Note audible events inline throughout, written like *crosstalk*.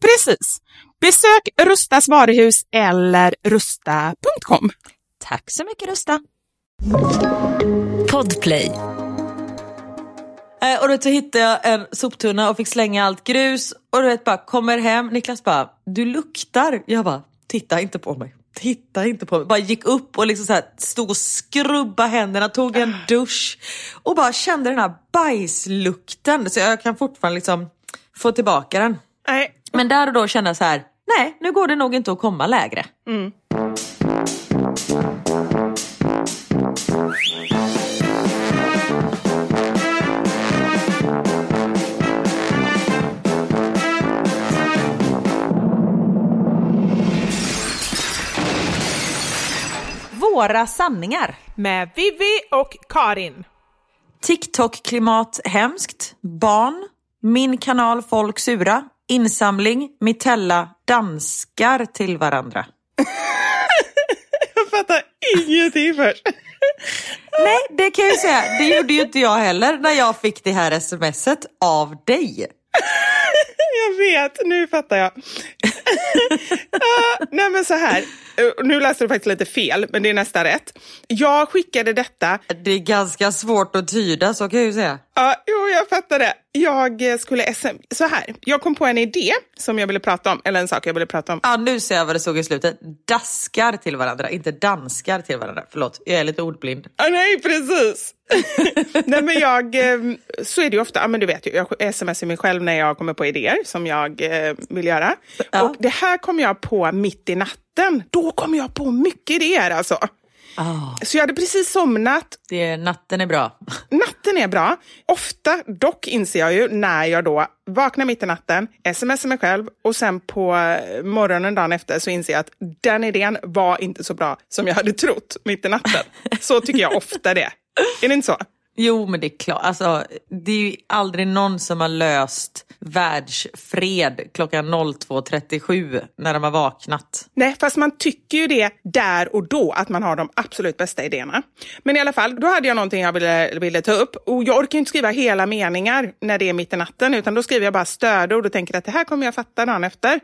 Precis. Besök Rustas varuhus eller rusta.com. Tack så mycket Rusta. Podplay. Eh, och då så hittade jag en soptunna och fick slänga allt grus och du vet bara kommer hem, Niklas bara du luktar. Jag bara titta inte på mig. Titta inte på mig. Bara gick upp och liksom så här, stod och skrubba händerna, tog en dusch och bara kände den här bajslukten. Så jag kan fortfarande liksom få tillbaka den. Nej. Men där och då kände jag så här, nej nu går det nog inte att komma lägre. Våra sanningar. Med Vivi och Karin. TikTok-klimat hemskt. Barn. Min kanal Folk sura. Insamling. Mitella. Danskar till varandra. *laughs* Jag fattar ingenting först. *laughs* Nej, det kan jag ju säga. Det gjorde ju inte jag heller när jag fick det här smset av dig. *laughs* Jag vet, nu fattar jag. Ah, nej men så här, Eh, nu läste du faktiskt lite fel, men det är nästan rätt. Jag skickade detta, Det är ganska svårt att tyda, så kan jag ju säga. Ja, jo jag fattar det. Jag eh, skulle sm... Så här, jag kom på en idé som jag ville prata om, eller en sak jag ville prata om. Ja, nu ser jag vad det stod i slutet. Daskar till varandra, inte danskar till varandra. Förlåt, jag är lite ordblind. Ah, nej, precis. *laughs* nej, men jag, eh, så är det ju ofta, ja, men du vet jag smsar mig själv när jag kommer på idéer som jag eh, vill göra. Ja. Och det här kom jag på mitt i natten. Då kom jag på mycket idéer alltså. Ah, Så jag hade precis somnat. det, natten är bra. Natten är bra. Ofta, dock inser jag ju, när jag då vaknar mitt i natten, smsar mig själv och sen på eh, morgonen dagen efter så inser jag att den idén var inte så bra som jag hade trott mitt i natten. Så tycker jag ofta det. Är det inte så? Jo, men det är klart. Alltså, det är ju aldrig någon som har löst världsfred klockan 02.37 när de har vaknat. Nej, fast man tycker ju det där och då, att man har de absolut bästa idéerna. Men i alla fall, då hade jag någonting jag ville, ville ta upp. Och jag orkar inte skriva hela meningar när det är mitt i natten, utan då skriver jag bara stödord och tänker att det här kommer jag fatta dagen efter.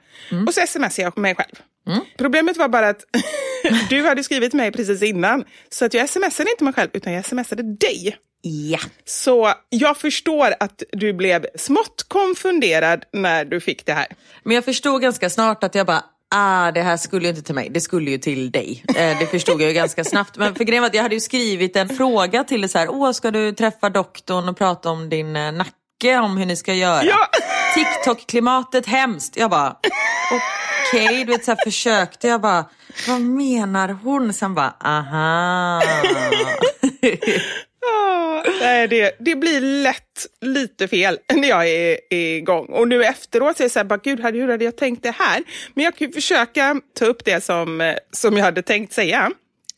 Och så smsar jag mig själv. Problemet var bara att *laughs* du hade skrivit mig precis innan, så att jag smsade inte mig själv, utan jag smsade dig. Ja. Så jag förstår att du blev smått konfunderad när du fick det här. Men jag förstod ganska snart att jag bara, ah det här skulle ju inte till mig, det skulle ju till dig. Eh, det förstod jag ju ganska snabbt. Men för grejen var att jag hade ju skrivit en fråga till dig så här, åh ska du träffa doktorn och prata om din eh, nacke, om hur ni ska göra? Ja. TikTok-klimatet hemskt. Jag bara, okej, okay. du vet så här försökte jag bara, vad menar hon? Sen bara, aha. Ah, nej, det, det blir lätt lite fel *laughs* när jag är, är igång. Och nu efteråt så är jag så här, bara, gud, hur hade jag tänkt det här? Men jag kan försöka ta upp det som, som jag hade tänkt säga.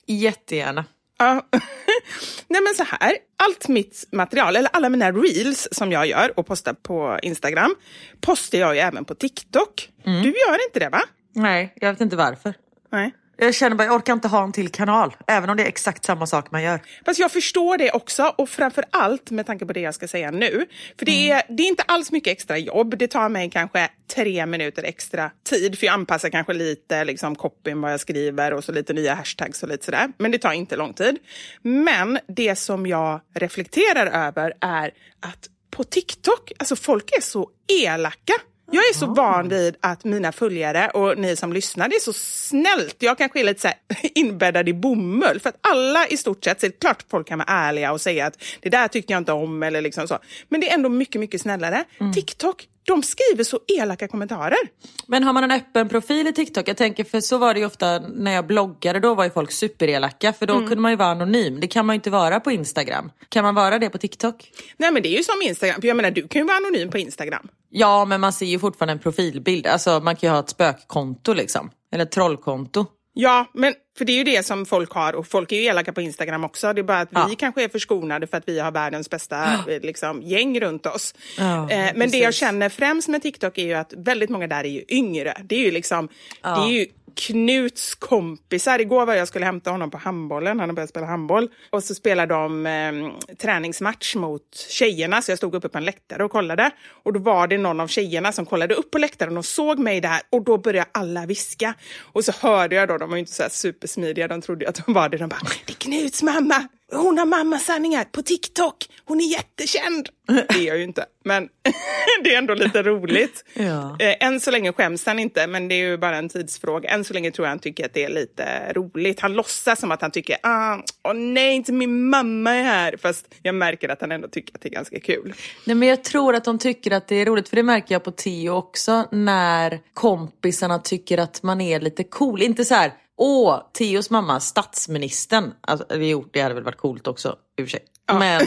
Jättegärna. Ja. *laughs* Nej men så här, allt mitt material, eller alla mina reels som jag gör och postar på Instagram, postar jag ju även på TikTok. Mm. Du gör inte det va? Nej, jag vet inte varför. Nej. Jag känner bara, jag orkar inte ha en till kanal, även om det är exakt samma sak man gör. Fast jag förstår det också och framför allt med tanke på det jag ska säga nu. För det mm. är, det är inte alls mycket extra jobb. Det tar mig kanske tre minuter extra tid för jag anpassar kanske lite liksom copyn vad jag skriver och så lite nya hashtags och lite sådär. Men det tar inte lång tid. Men det som jag reflekterar över är att på TikTok, alltså folk är så elaka. Jag är så van vid att mina följare och ni som lyssnar, det är så snällt. Jag kanske är lite så *laughs* inbäddad i bomull. För att alla i stort sett, så är det klart folk kan vara ärliga och säga att det där tyckte jag inte om eller liksom så. Men det är ändå mycket, mycket snällare. Mm. TikTok, de skriver så elaka kommentarer. Men har man en öppen profil i TikTok? Jag tänker för så var det ju ofta när jag bloggade, då var ju folk superelaka för då mm. kunde man ju vara anonym. Det kan man ju inte vara på Instagram. Kan man vara det på TikTok? Nej men det är ju som Instagram, jag menar du kan ju vara anonym på Instagram. Ja men man ser ju fortfarande en profilbild, alltså man kan ju ha ett spökkonto liksom. Eller ett trollkonto. Ja, men för det är ju det som folk har och folk är ju elaka på Instagram också. Det är bara att ja. vi kanske är förskonade för att vi har världens bästa ja. liksom, gäng runt oss. Ja, eh, men precis. det jag känner främst med TikTok är ju att väldigt många där är ju yngre. Det är ju liksom, det är ju Knuts kompisar. Igår var jag skulle hämta honom på handbollen, han har börjat spela handboll. Och så spelade de eh, träningsmatch mot tjejerna, så jag stod uppe på en läktare och kollade. Och då var det någon av tjejerna som kollade upp på läktaren och såg mig där och då började alla viska. Och så hörde jag då, de var ju inte så här supersmidiga, de trodde att de var det, de bara “Det är Knuts mamma!” Hon har mammasanningar på TikTok. Hon är jättekänd. Det är jag ju inte, men *laughs* det är ändå lite roligt. Ja. Eh, än så länge skäms han inte, men det är ju bara en tidsfråga. Än så länge tror jag han tycker att det är lite roligt. Han låtsas som att han tycker, ah, åh nej, inte min mamma är här. Fast jag märker att han ändå tycker att det är ganska kul. Nej, men jag tror att de tycker att det är roligt, för det märker jag på Tio också, när kompisarna tycker att man är lite cool. Inte så här, Åh, Tios mamma, statsministern. Alltså, jo, det hade väl varit coolt också i och för sig. Ja. Men, *laughs*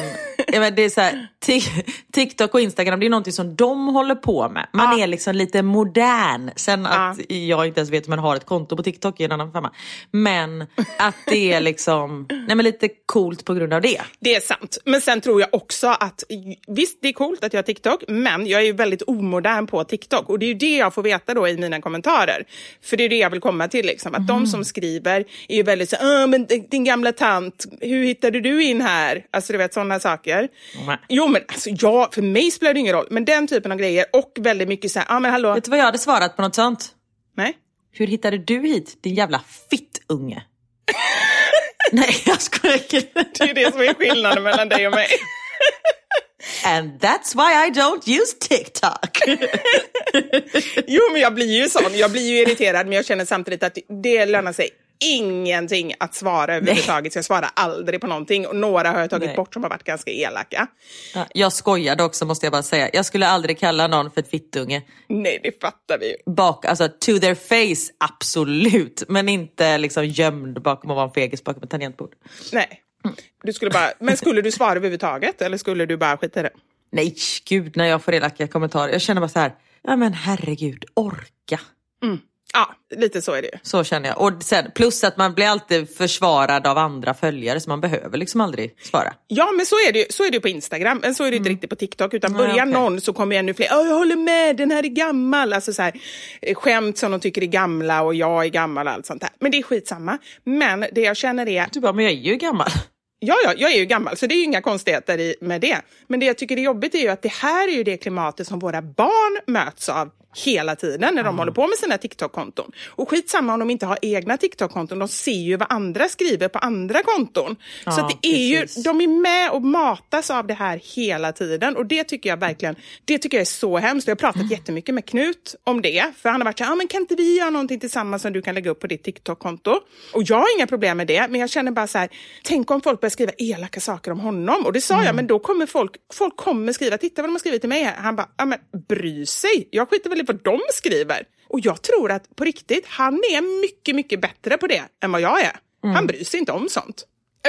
men det är så här, TikTok och Instagram, det är någonting som de håller på med. Man ja. är liksom lite modern. Sen att ja. jag inte ens vet om man har ett konto på TikTok är en annan femma. Men att det är liksom, nej men lite coolt på grund av det. Det är sant. Men sen tror jag också att, visst det är coolt att jag har TikTok, men jag är ju väldigt omodern på TikTok. Och det är ju det jag får veta då i mina kommentarer. För det är det jag vill komma till, liksom. att mm. de som skriver är ju väldigt så men din gamla tant, hur hittade du in här? Alltså du vet sådana saker. Mm. Jo men alltså ja, för mig spelar det ingen roll. Men den typen av grejer och väldigt mycket så här, ja men hallå. Vet du vad jag hade svarat på något sånt? Nej. Hur hittade du hit din jävla fittunge? *laughs* Nej jag skojar. *laughs* det är det som är skillnaden mellan dig och mig. *laughs* And that's why I don't use TikTok. jo men jag blir ju sån, jag blir ju irriterad men jag känner samtidigt att det lönar sig ingenting att svara överhuvudtaget. Så jag svarar aldrig på någonting. Och några har jag tagit Nej. bort som har varit ganska elaka. Ja, jag skojade också måste jag bara säga. Jag skulle aldrig kalla någon för ett fittunge. Nej, det fattar vi ju. Bak, alltså to their face, absolut. Men inte liksom gömd bakom att vara en fegis bakom ett tangentbord. Nej. Du skulle bara, men skulle du svara överhuvudtaget eller skulle du bara skita i det? Nej, gud när jag får elaka kommentarer. Jag känner bara så här, ja men herregud, orka. Mm. Ja, lite så är det Så känner jag. Och sen, plus att man blir alltid försvarad av andra följare så man behöver liksom aldrig svara. Ja, men så är det, så är det på Instagram. Men så är det inte mm. riktigt på TikTok. Utan börjar okay. någon så kommer ännu fler. jag håller med, den här är gammal. Alltså så här, eh, skämt som de tycker är gamla och jag är gammal och allt sånt där. Men det är skitsamma. Men det jag känner är... Du bara, men jag är ju gammal. Ja, ja, jag är ju gammal, så det är ju inga konstigheter med det. Men det jag tycker är jobbigt är ju att det här är ju det klimatet som våra barn möts av hela tiden när de håller på med sina TikTok-konton. Och skitsamma om de inte har egna TikTok-konton, de ser ju vad andra skriver på andra konton. Ja, så det är precis. ju, de är med och matas av det här hela tiden och det tycker jag verkligen, det tycker jag är så hemskt. Jag har pratat jättemycket med Knut om det, för han har varit så här, ah, men kan inte vi göra någonting tillsammans som du kan lägga upp på ditt TikTok-konto? Och jag har inga problem med det, men jag känner bara så här, tänk om folk börjar skriva elaka saker om honom. Och det sa jag, men då kommer folk, folk kommer skriva, titta vad de har skrivit till mig. Han bara, ja men bry sig, jag skiter väl i vad de skriver. Och jag tror att på riktigt, han är mycket, mycket bättre på det än vad jag är. Han bryr sig inte om sånt.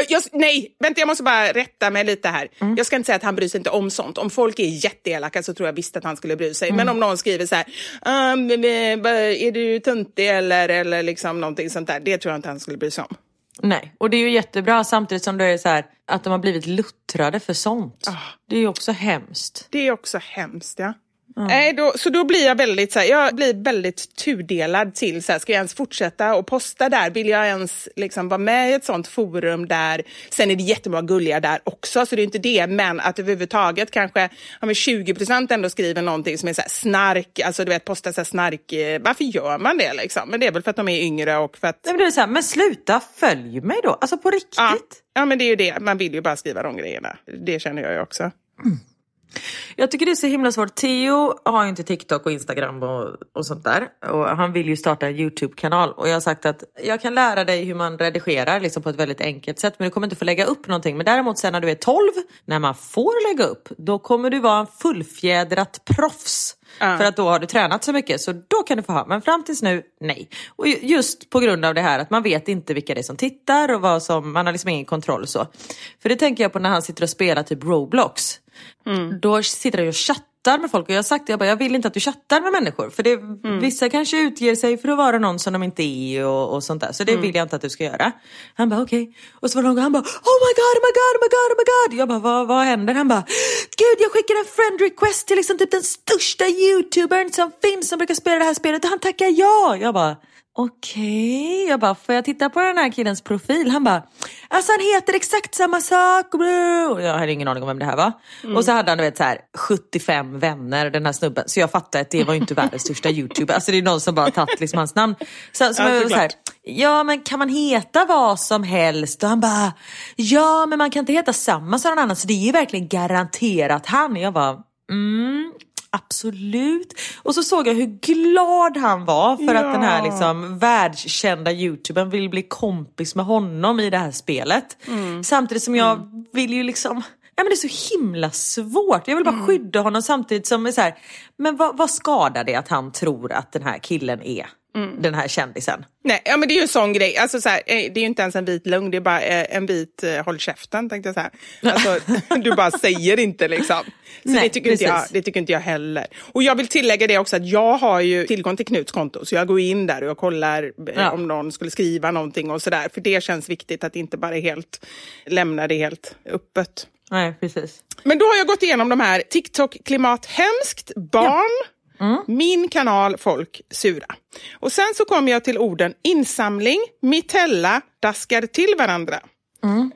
Jag, nej, vänta jag måste bara rätta mig lite här. Jag ska inte säga att han bryr sig inte om sånt. Om folk är jätteelaka så tror jag visst att han skulle bry sig. Men om någon skriver så här, "Um, är du töntig eller, eller liksom någonting sånt där. Det tror jag inte han skulle bry sig om. Nej, och det är ju jättebra samtidigt som det är så här att de har blivit luttrade för sånt. Ah. Det är ju också hemskt. Det är också hemskt. Ja. Nej, då, så då blir jag väldigt, så här, jag blir väldigt tudelad till, så här, ska jag ens fortsätta och posta där? Vill jag ens liksom vara med i ett sånt forum där? Sen är det jättemånga gulliga där också, så det är inte det. Men att överhuvudtaget kanske ja, men 20 procent ändå skriver någonting som är så här, snark, alltså du vet posta så här, snark. eh, Varför gör man det liksom? Men det är väl för att de är yngre och för att... Nej, men det är så här, men sluta följ mig då. Alltså på riktigt. Ja, ja, men det är ju det. Man vill ju bara skriva de grejerna. Det känner jag ju också. Jag tycker det är så himla svårt. Theo har ju inte TikTok och Instagram och, och sånt där. Och han vill ju starta en YouTube-kanal. Och jag har sagt att jag kan lära dig hur man redigerar liksom på ett väldigt enkelt sätt. Men du kommer inte få lägga upp någonting. Men däremot sen när du är 12, när man får lägga upp, då kommer du vara en fullfjädrat proffs. För att då har du tränat så mycket. Så då kan du få ha. Men fram tills nu, nej. Och ju- just på grund av det här att man vet inte vilka det är som tittar och vad som, man har liksom ingen kontroll så. För det tänker jag på när han sitter och spelar typ Roblox. Då sitter ju och chattar med folk och jag har sagt det, jag, bara, jag vill inte att du chattar med människor. För det, vissa kanske utger sig för att vara någon som de inte är och, och sånt där. Så det vill jag inte att du ska göra. Han bara okej. Och så var det någon gång han bara oh my god, oh my god, oh my god, oh my god. Jag bara vad, vad händer? Han bara gud jag skickar en friend request till liksom typ den största youtubern som finns som brukar spela det här spelet och han tackar ja. Jag bara Okej, jag bara, får jag titta på den här killens profil? Han bara, alltså han heter exakt samma sak. Och jag hade ingen aning om vem det här var. Och så hade han du vet, så här, 75 vänner, den här snubben. Så jag fattade att det var ju inte världens största youtuber. Alltså det är någon som bara tagit liksom hans namn. Så, så Ja, så här, ja men kan man heta vad som helst? Och han bara, ja men man kan inte heta samma som någon annan. Så det är ju verkligen garanterat han. Jag bara, mm. Absolut. Och så såg jag hur glad han var för att den här Ja. liksom världskända youtubern vill bli kompis med honom i det här spelet. Samtidigt som jag vill ju liksom Ja, men det är så himla svårt. Jag vill bara skydda honom samtidigt som är så här, men vad, vad skadar det att han tror att den här killen är den här kändisen? Nej, ja, men det är ju en sån grej. Alltså, så här, eh, det är ju inte ens en vit lögn, det är bara eh, en vit eh, håll käften, tänkte jag säga. Alltså, *laughs* du bara säger inte liksom. Så Nej, det, tycker inte jag, det tycker inte jag heller. Och jag vill tillägga det också att jag har ju tillgång till Knuts konto, så jag går in där och jag kollar eh, Ja. om någon skulle skriva någonting och sådär. För det känns viktigt att inte bara helt lämna det helt öppet. Nej, precis. Men då har jag gått igenom de här TikTok klimat hemskt, barn, min kanal folk sura. Och sen så kom jag till orden insamling, mitella, daskar till varandra.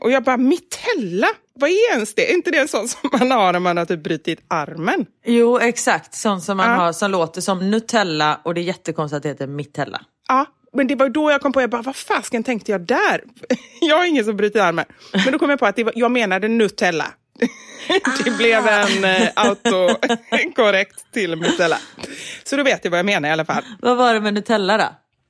Och jag bara, mitella? Vad är ens det? Är inte det en sån som man har när man har typ brutit armen? Jo, exakt. Sånt som man Ja. har som låter som Nutella och det är jättekonstigt att det heter Mitella. Ja, men det var då jag kom på, jag bara, vad fasken tänkte jag där? *laughs* jag har ingen som bryter armen. Men då kom jag på att var, jag menade Nutella. *laughs* det blev en eh, autokorrekt till Nutella. Så då vet jag vad jag menar i alla fall. Vad var det med Nutella då?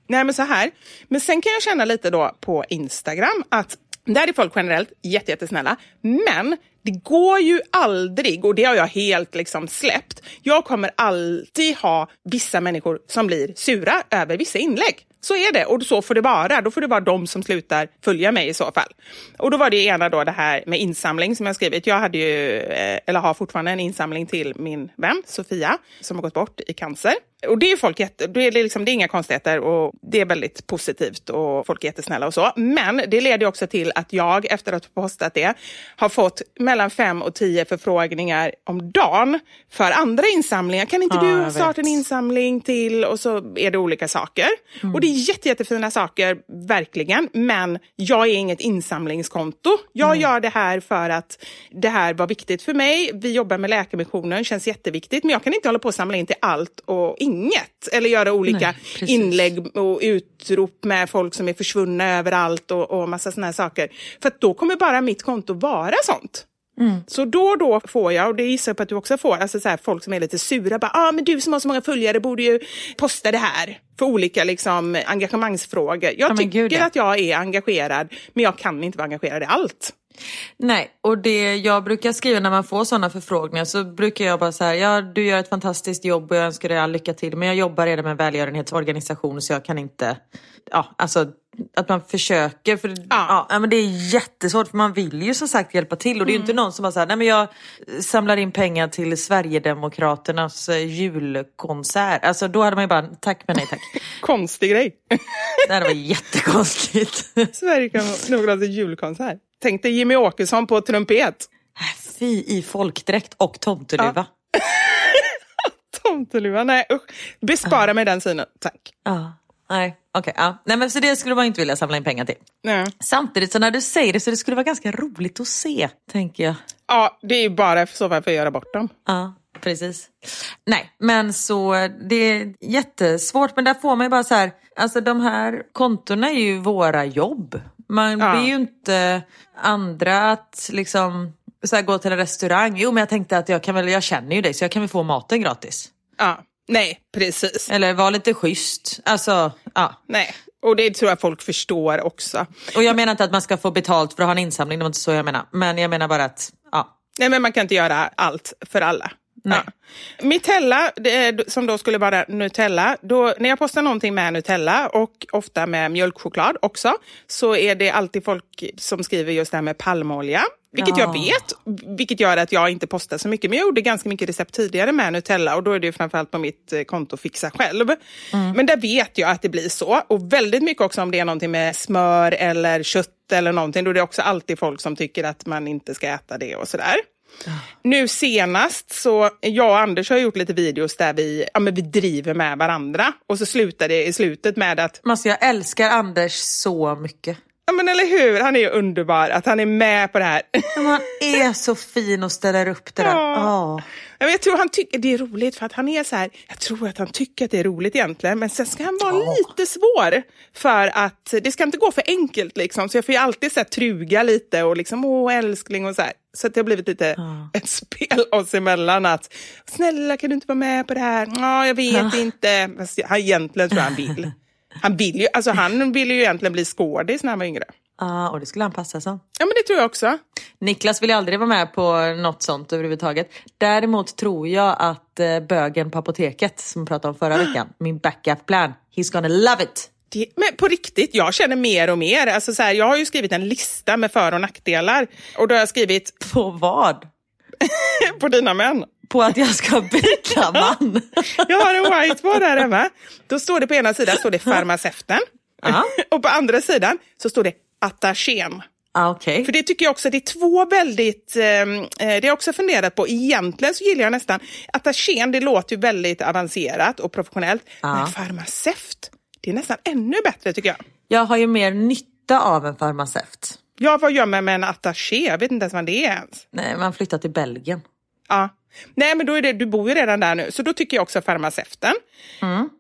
Nej men så här, men sen kan jag känna lite då på Instagram att där är folk generellt jätte, jättesnälla, men det går ju aldrig, och det har jag helt liksom släppt, jag kommer alltid ha vissa människor som blir sura över vissa inlägg. Så är det och så får det vara. Då får det vara de som slutar följa mig i så fall. Och då var det ena då det här med insamling som jag skrivit. Jag hade ju, eh, eller har fortfarande en insamling till min vän Sofia som har gått bort i cancer. Och det är folk jätte, det är, liksom, det är inga konstigheter och det är väldigt positivt och folk är jättesnälla och så. Men det leder också till att jag efter att ha postat det har fått mellan fem och tio förfrågningar om dagen för andra insamlingar. Kan inte Ja, du starta en insamling till? Och så är det olika saker. Och det är jätte, jättefina saker, verkligen. Men jag är inget insamlingskonto. Jag gör det här för att det här var viktigt för mig. Vi jobbar med Läkarmissionen, känns jätteviktigt. Men jag kan inte hålla på och samla in till allt och inget. Inget. Eller göra olika Nej, inlägg och utrop med folk som är försvunna överallt och, och massa såna här saker. För att då kommer bara mitt konto vara sånt. Så då och då får jag, och det gissar jag på att du också får, alltså så här, folk som är lite sura. Bara, ah, men du som har så många följare borde ju posta det här för olika liksom, engagemangsfrågor. Jag men tycker ja. att jag är engagerad, men jag kan inte vara engagerad i allt. Nej, och det jag brukar skriva när man får sådana förfrågningar så brukar jag bara säga ja du gör ett fantastiskt jobb och jag önskar dig all lycka till men jag jobbar redan med en välgörenhetsorganisation så jag kan inte, ja alltså att man försöker för ja. Ja, men det är jättesvårt för man vill ju som sagt hjälpa till och det är ju inte någon som bara säger nej men jag samlar in pengar till Sverigedemokraternas eh, julkonsert. Alltså då hade man ju bara tack men nej tack. *laughs* Konstig grej. *laughs* Det hade varit jättekonstigt. *laughs* Sverigedemokraternas julkonsert. Tänk dig Jimmy Åkesson på trumpet. Fy i folkdräkt och tomteluva. Tomteluva, nej usch. Bespara mig den synen, tack. Ja. Nej, okej. ja. Nej men så det skulle man inte vilja samla in pengar till. Nej. Samtidigt så när du säger det så det skulle vara ganska roligt att se, tänker jag. Ja, det är ju bara så att göra bort dem. Ja, precis. Nej, men så det är jättesvårt. Men där får man ju bara så här, alltså de här kontona är ju våra jobb. Man Ja. ber ju inte andra att liksom så här, gå till en restaurang. Jo, men jag tänkte att jag kan väl, jag känner ju dig så jag kan väl få maten gratis. Ja, nej, precis. Eller vara lite schysst. Alltså, ja. Nej, och det tror jag folk förstår också. Och jag menar inte att man ska få betalt för att ha en insamling, det var inte så jag menar. Men jag menar bara att, ja. Nej, men man kan inte göra allt för alla. Nej. Ja. Mitella, som då skulle vara Nutella, då, när jag postar någonting med Nutella och ofta med mjölkchoklad också, så är det alltid folk som skriver just det här med palmolja. Vilket jag Ja. vet, vilket gör att jag inte postar så mycket. Men jag gjorde ganska mycket recept tidigare med Nutella och då är det ju framförallt på mitt eh, konto Fixa själv. Men där vet jag att det blir så. Och väldigt mycket också om det är någonting med smör eller kött eller någonting. Då är det också alltid folk som tycker att man inte ska äta det och sådär. Nu senast så, jag och Anders har gjort lite videos där vi, ja, men vi driver med varandra. Och så slutar det i slutet med att, Alltså, jag älskar Anders så mycket. ja men eller hur, han är ju underbar att han är med på det här. Men han är så fin och ställer upp det där. Ja. Ja. Ja, Jag tror han tycker det är roligt för att han är så här, jag tror att han tycker att det är roligt egentligen, men sen ska han vara lite svår. För att det ska inte gå för enkelt liksom, så jag får ju alltid så här, truga lite och liksom, åh älskling och så här. Så det har blivit lite ett spel oss emellan att, snälla kan du inte vara med på det här? Ja, jag vet inte. Fast han egentligen tror jag han vill. Han vill ju, alltså han ville ju egentligen bli skådis när han var yngre. Ja, och det skulle han passa som. Ja, men det tror jag också. Niklas vill ju aldrig vara med på något sånt överhuvudtaget. Däremot tror jag att eh, bögen på apoteket som vi pratade om förra veckan, min backup plan, he's gonna love it. Det, men på riktigt, jag känner mer och mer. Alltså så här, jag har ju skrivit en lista med för och nackdelar. Och då har jag skrivit *laughs* På vad? *laughs* på dina män. På att jag ska byta *laughs* man? Jag har en whiteboard här hemma. Då står det på ena sidan står det farmaceuten. Ja. och på andra sidan så står det attachén. ah, Okej. För det tycker jag också, det är två väldigt, ehm, eh, det har jag också funderat på. Egentligen så gillar jag nästan, attachén det låter ju väldigt avancerat och professionellt. Ja. Men farmaceut, det är nästan ännu bättre tycker jag. Jag har ju mer nytta av en farmaceut. Ja, vad gör man med en attaché? Jag vet inte ens vad det är ens. Nej, man flyttar till Belgien. Ja. Nej, men då är det, du bor ju redan där nu, så då tycker jag också farmaceuten. *laughs*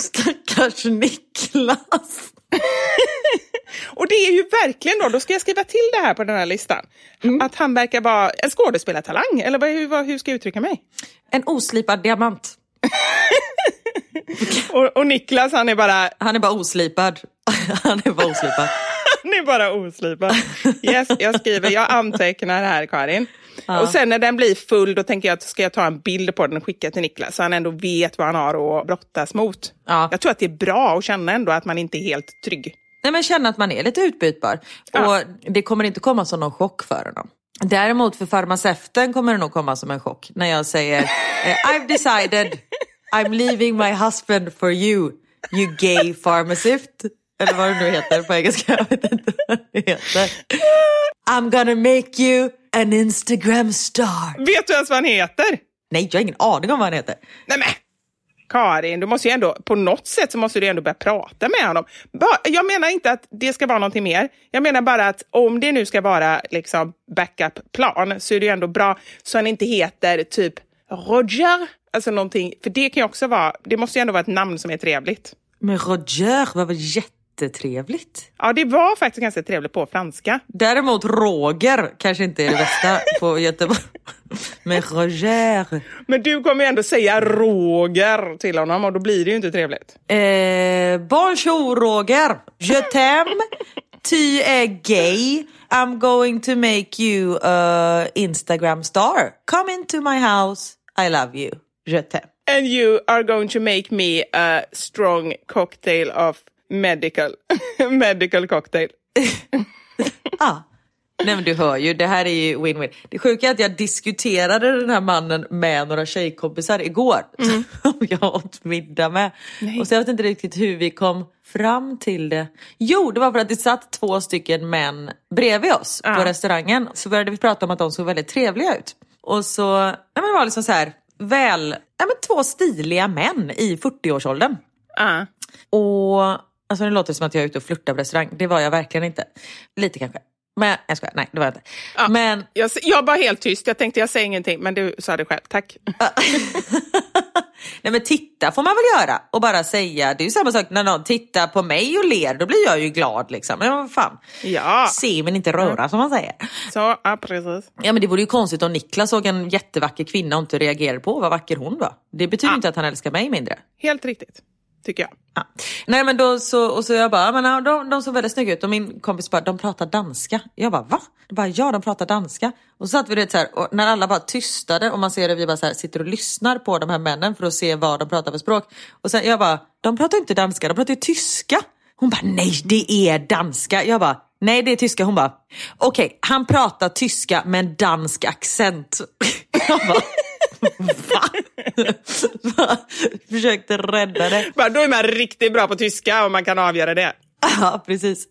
Stackars Niklas. *laughs* Och det är ju verkligen då, då ska jag skriva till det här på den här listan, att han verkar vara en skådespelartalang, eller hur, hur ska jag uttrycka mig? En oslipad diamant. *laughs* Och, och Niklas, han är bara, Han är bara oslipad. *laughs* Han är bara oslipad. *laughs* han är bara oslipad. Yes, jag skriver, jag antecknar här Karin. Och sen när den blir full, då tänker jag att ska jag ta en bild på den och skicka till Niklas, så han ändå vet vad han har att brottas mot. Ja. Jag tror att det är bra att känna ändå att man inte är helt trygg. Nej men känna att man är lite utbytbar. Ja. Och det kommer inte komma som någon chock för honom. Däremot för farmaceuten kommer det nog komma som en chock när jag säger eh, I've decided I'm leaving my husband for you, you gay pharmacist. Eller vad det nu heter på engelska. Jag vet inte vad det heter. I'm gonna make you an Instagram star. Vet du ens vad han heter? Nej, jag har ingen aning om vad han heter. Nej men, Karin, du måste ju ändå, på något sätt så måste du ändå börja prata med honom. Jag menar inte att det ska vara någonting mer. Jag menar bara att om det nu ska vara liksom backup-plan så är det ju ändå bra så han inte heter typ Roger. Alltså någonting, för det kan ju också vara, det måste ju ändå vara ett namn som är trevligt. Men Roger var väl jättetrevligt? Ja, det var faktiskt ganska trevligt på franska. Däremot Roger kanske inte är det bästa på *laughs* Göteborg. Men Roger. Men du kommer ju ändå säga Roger till honom och då blir det ju inte trevligt. Eh, bonjour Roger. Je t'aime. *laughs* Tu är gay. I'm going to make you a Instagram star. Come into my house. I love you. Je t'aime. And you are going to make me a strong cocktail of medical, *laughs* medical cocktail. *laughs* Ah. Nej men du hör ju, det här är ju win-win. Det sjuka är att jag diskuterade den här mannen med några tjejkompisar igår. Mm. *laughs* Som jag åt middag med. Och så jag vet inte riktigt hur vi kom fram till det. Jo, det var för att det satt två stycken män bredvid oss på restaurangen. Så började vi prata om att de såg väldigt trevliga ut. Och så, ja, men det var liksom så här, väl, ja, men två stiliga män i 40-årsåldern. Ja. Och alltså det låter som att jag är ute och flörtar på restaurang. Det var jag verkligen inte. Lite kanske. Men jag skojar, nej det var jag inte. Ja. Men Jag, jag var helt tyst, jag tänkte jag säger ingenting, men du sa det själv. Tack. *laughs* Nej men titta får man väl göra och bara säga. Det är ju samma sak när någon tittar på mig och ler, då blir jag ju glad liksom. Men vad fan. Ja, Se men inte röra som man säger. så, ja precis. Ja men det vore ju konstigt om Niklas såg en jättevacker kvinna och inte reagerade på vad vacker hon var. Det betyder Ja. inte att han älskar mig mindre. Helt riktigt, tycker jag. Ja. Nej men då så, och så jag bara, men de, de såg väldigt snygga ut och min kompis bara, de pratar danska. Jag bara, va? De bara, ja de pratar danska. Och så satt vi det så här, och när alla bara tystade och man ser att vi bara så här, sitter och lyssnar på de här männen för att se vad de pratar för språk. Och sen jag bara, de pratar inte danska, de pratar ju tyska. Hon bara, nej det är danska. Jag bara, nej det är tyska. Hon bara, okej han pratar tyska med en dansk accent. *laughs* Jag bara, va? *laughs* Försökte rädda det. Bara, Då är man riktigt bra på tyska och man kan avgöra det. Ja, precis.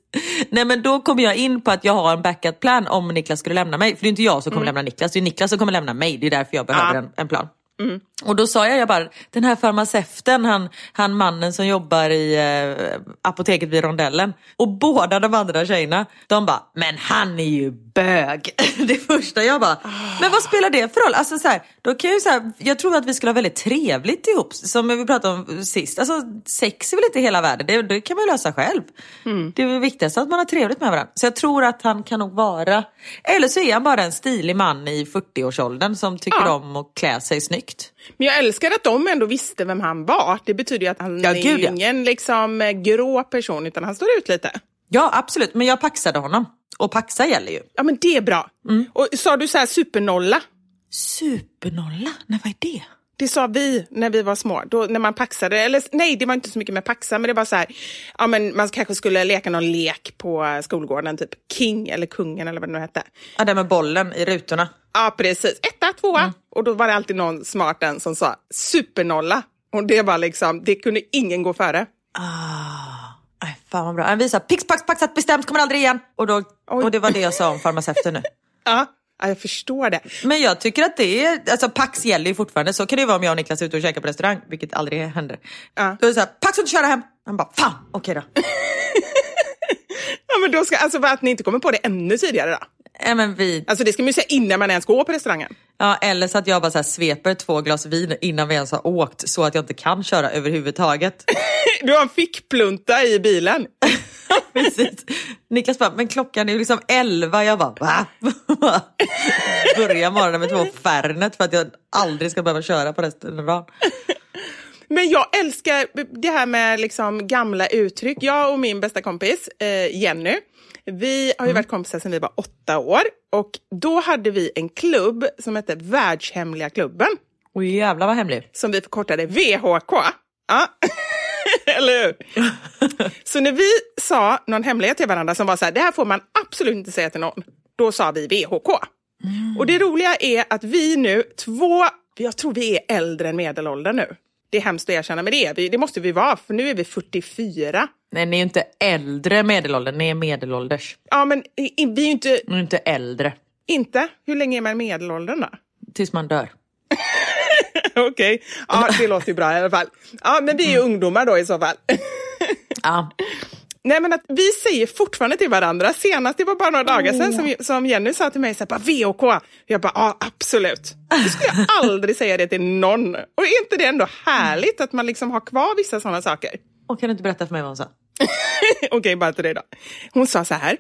Nej, men då kommer jag in på att jag har en backup plan om Niklas skulle lämna mig. För det är inte jag som kommer lämna Niklas, det är Niklas som kommer lämna mig. Det är därför jag behöver Ja. en, en plan. Och då sa jag, jag bara, den här farmaceuten, han, han mannen som jobbar i eh, apoteket vid rondellen. Och båda de andra tjejerna, de bara, men han är ju bög. *laughs* Det första jag bara, men vad spelar det för roll? Alltså så här, då kan jag, så här, jag tror att vi skulle ha väldigt trevligt ihop, som vi pratade om sist. Alltså sex är väl inte hela världen, det, det kan man ju lösa själv. Det är väl viktigast att man har trevligt med varandra. Så jag tror att han kan nog vara, eller så är han bara en stilig man i 40-årsåldern som tycker Ja. om att klä sig snyggt. Men jag älskar att de ändå visste vem han var. Det betyder ju att han Ja, är gud, ja. ingen liksom, eh, grå person, utan han står ut lite. Ja, absolut. Men jag paxade honom. Och paxa gäller ju. Ja, men det är bra. Mm. Och sa du så här supernolla? Supernolla? Nej, vad är det? Det sa vi när vi var små, då, när man paxade. Eller nej, det var inte så mycket med paxa, men det var så här, ja, men man kanske skulle leka någon lek på skolgården, typ King eller Kungen eller vad det nu hette. Ja, det med bollen i rutorna. Ja, precis. Etta, tvåa. Mm. Och då var det alltid någon smart en som sa supernolla. Och det var liksom, det kunde ingen gå före. Ah, nej, fan vad bra. Han visar pix, pax, paxat, bestämt, kommer aldrig igen. Och, då, Oj. och det var det jag sa om farmaceuten nu. *laughs* Ja, ja, jag förstår det. Men jag tycker att det är, alltså pax gäller ju fortfarande. Så kan det ju vara om jag och Niklas är ute och käkar på restaurang, vilket aldrig händer. Ja. Då är det såhär, pax får inte köra hem. Han bara, fan, okej då. *laughs* Ja, men då ska, alltså att ni inte kommer på det ännu tidigare då. Ja, men vi, Alltså det ska man ju säga innan man ens går på restaurangen. ja, eller så att jag bara så här sveper två glas vin innan vi ens har åkt så att jag inte kan köra överhuvudtaget. *laughs* Du har en fickplunta i bilen. *laughs* *laughs* Precis. Niklas bara, men klockan är ju liksom elva. Jag bara, va? *laughs* Börjar morgonen med två Fernet för att jag aldrig ska behöva köra på resten av dagen. Men jag älskar det här med liksom gamla uttryck. Jag och min bästa kompis eh, Jenny, vi har ju varit kompisar sedan vi var åtta år. Och då hade vi en klubb som hette Världshemliga klubben. Oj jävlar vad hemlig. som vi förkortade VHK. Ja. *laughs* Eller hur? Så när vi sa någon hemlighet till varandra som var så här, det här får man absolut inte säga till någon. Då sa vi VHK. Och det roliga är att vi nu, två, jag tror vi är äldre än medelåldern nu. Det är hemskt att erkänna, men det är vi. Det måste vi vara, för nu är vi 44. Nej ni är ju inte äldre medelåldern, ni är medelålders. Ja, men vi är ju inte, Ni är inte äldre. inte. Hur länge är man medelåldern då? Tills man dör. *laughs* *laughs* Okej, ja, det låter ju bra i alla fall. Ja, men vi är ju ungdomar då i så fall. *laughs* Ja. Nej men att vi säger fortfarande till varandra, senast det var bara några dagar sedan som, som Jenny sa till mig så här, VOK. Jag bara, ja absolut. Det skulle jag *laughs* aldrig säga det till någon. Och är inte det ändå härligt att man liksom har kvar vissa sådana saker? Och kan du inte berätta för mig vad hon sa? Okej, bara till dig då. Hon sa så här.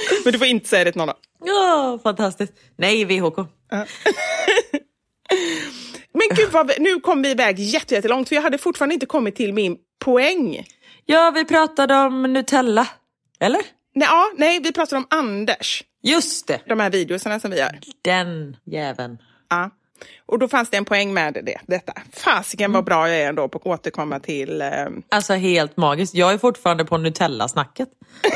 *laughs* Men du får inte säga det till någon. Ja, fantastiskt. Nej, VHK. *laughs* Men gud, vad, nu kom vi iväg jätte- jättelångt för jag hade fortfarande inte kommit till min poäng. Ja, vi pratade om Nutella. Eller? Nej, ja, nej vi pratar om Anders. Just det. De här videosarna som vi gör. Den jäveln. Ja. Och då fanns det en poäng med det, detta. Fasiken vad bra jag är ändå på att återkomma till... Eh... Alltså helt magiskt. Jag är fortfarande på Nutella-snacket. *laughs*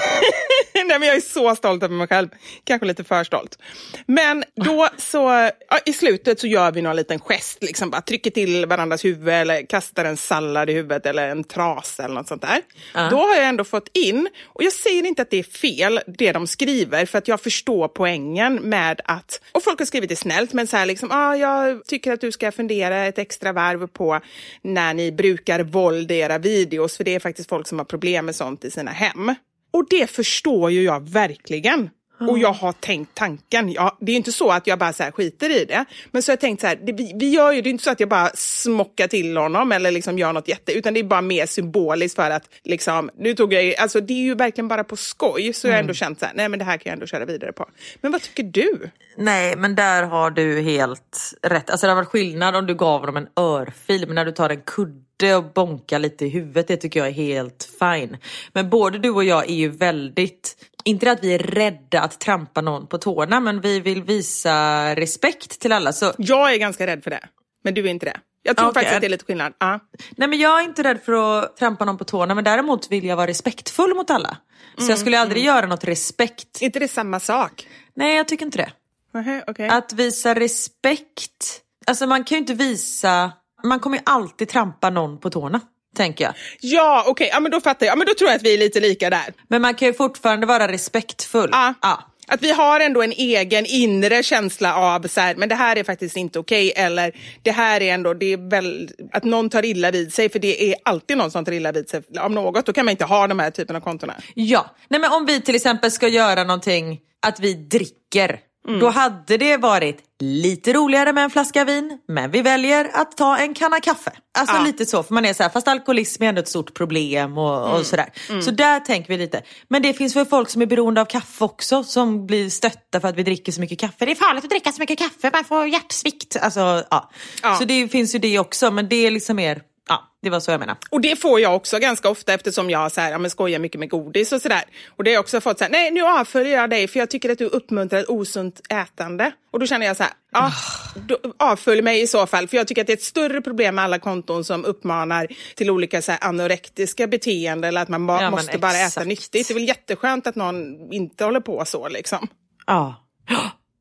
*laughs* Nej, men jag är så stolt över mig själv. Kanske lite för stolt. Men då så, ja, i slutet så gör vi någon liten gest, liksom bara trycker till varandras huvud eller kastar en sallad i huvudet eller en trasa eller något sånt där. Då har jag ändå fått in, och jag säger inte att det är fel det de skriver för att jag förstår poängen med att, och folk har skrivit det snällt, men så här liksom, ah, jag tycker att du ska fundera ett extra varv på när ni brukar våld i era videos, för det är faktiskt folk som har problem med sånt i sina hem. Och det förstår ju jag verkligen. Och jag har tänkt tanken. Ja, det är inte så att jag bara så här skiter i det. Men så har jag tänkt så här, det, vi, vi gör ju, det är inte så att jag bara smockar till honom eller liksom gör något jätte, utan det är bara mer symboliskt för att liksom, nu tog jag, alltså det är ju verkligen bara på skoj. Så jag har ändå känt så här, nej men det här kan jag ändå köra vidare på. Men vad tycker du? Nej, men där har du helt rätt. Alltså det hade varit skillnad om du gav dem en örfil, men när du tar en kudde och bonkar lite i huvudet, det tycker jag är helt fine. Men både du och jag är ju väldigt, inte att vi är rädda att trampa någon på tårna, men vi vill visa respekt till alla. Så Jag är ganska rädd för det, men du är inte det. Jag tror Okej. faktiskt att det är lite skillnad. Ja. Nej men jag är inte rädd för att trampa någon på tårna men däremot vill jag vara respektfull mot alla. Så jag skulle aldrig göra något respekt. Inte det samma sak? Nej jag tycker inte det. Nähä, okej. Att visa respekt, alltså man kan ju inte visa, man kommer ju alltid trampa någon på tårna. Tänker jag. Ja, okej, ja, men då fattar jag. Ja, men då tror jag att vi är lite lika där. Men man kan ju fortfarande vara respektfull. Ja. Ja. Att vi har ändå en egen inre känsla av så här, men det här är faktiskt inte okej. Eller det här är ändå, det är väl att någon tar illa vid sig. För det är alltid någon som tar illa vid sig av något. Då kan man inte ha de här typen av kontona. Ja, nej men om vi till exempel ska göra någonting, att vi dricker. Då hade det varit lite roligare med en flaska vin, men vi väljer att ta en kanna kaffe. Alltså Ja. lite så, för man är så här, fast alkoholism är ändå ett stort problem och, och sådär. Så där tänker vi lite. Men det finns väl folk som är beroende av kaffe också, som blir stötta för att vi dricker så mycket kaffe. Det är farligt att dricka så mycket kaffe, man får hjärtsvikt. Alltså, ja. Ja. Så det finns ju det också, men det är liksom mer, ja, det var så jag menar. Och det får jag också ganska ofta eftersom jag så här, ja, men skojar mycket med godis och sådär. Och det har jag också fått så här, nej nu avföljer jag dig för jag tycker att du uppmuntrar ett osunt ätande. Och då känner jag så här, ja, då, avfölj mig i så fall. För jag tycker att det är ett större problem med alla konton som uppmanar till olika så här, anorektiska beteenden eller att man ba, Ja, måste bara äta nyttigt. Det är väl jätteskönt att någon inte håller på så liksom. Ja.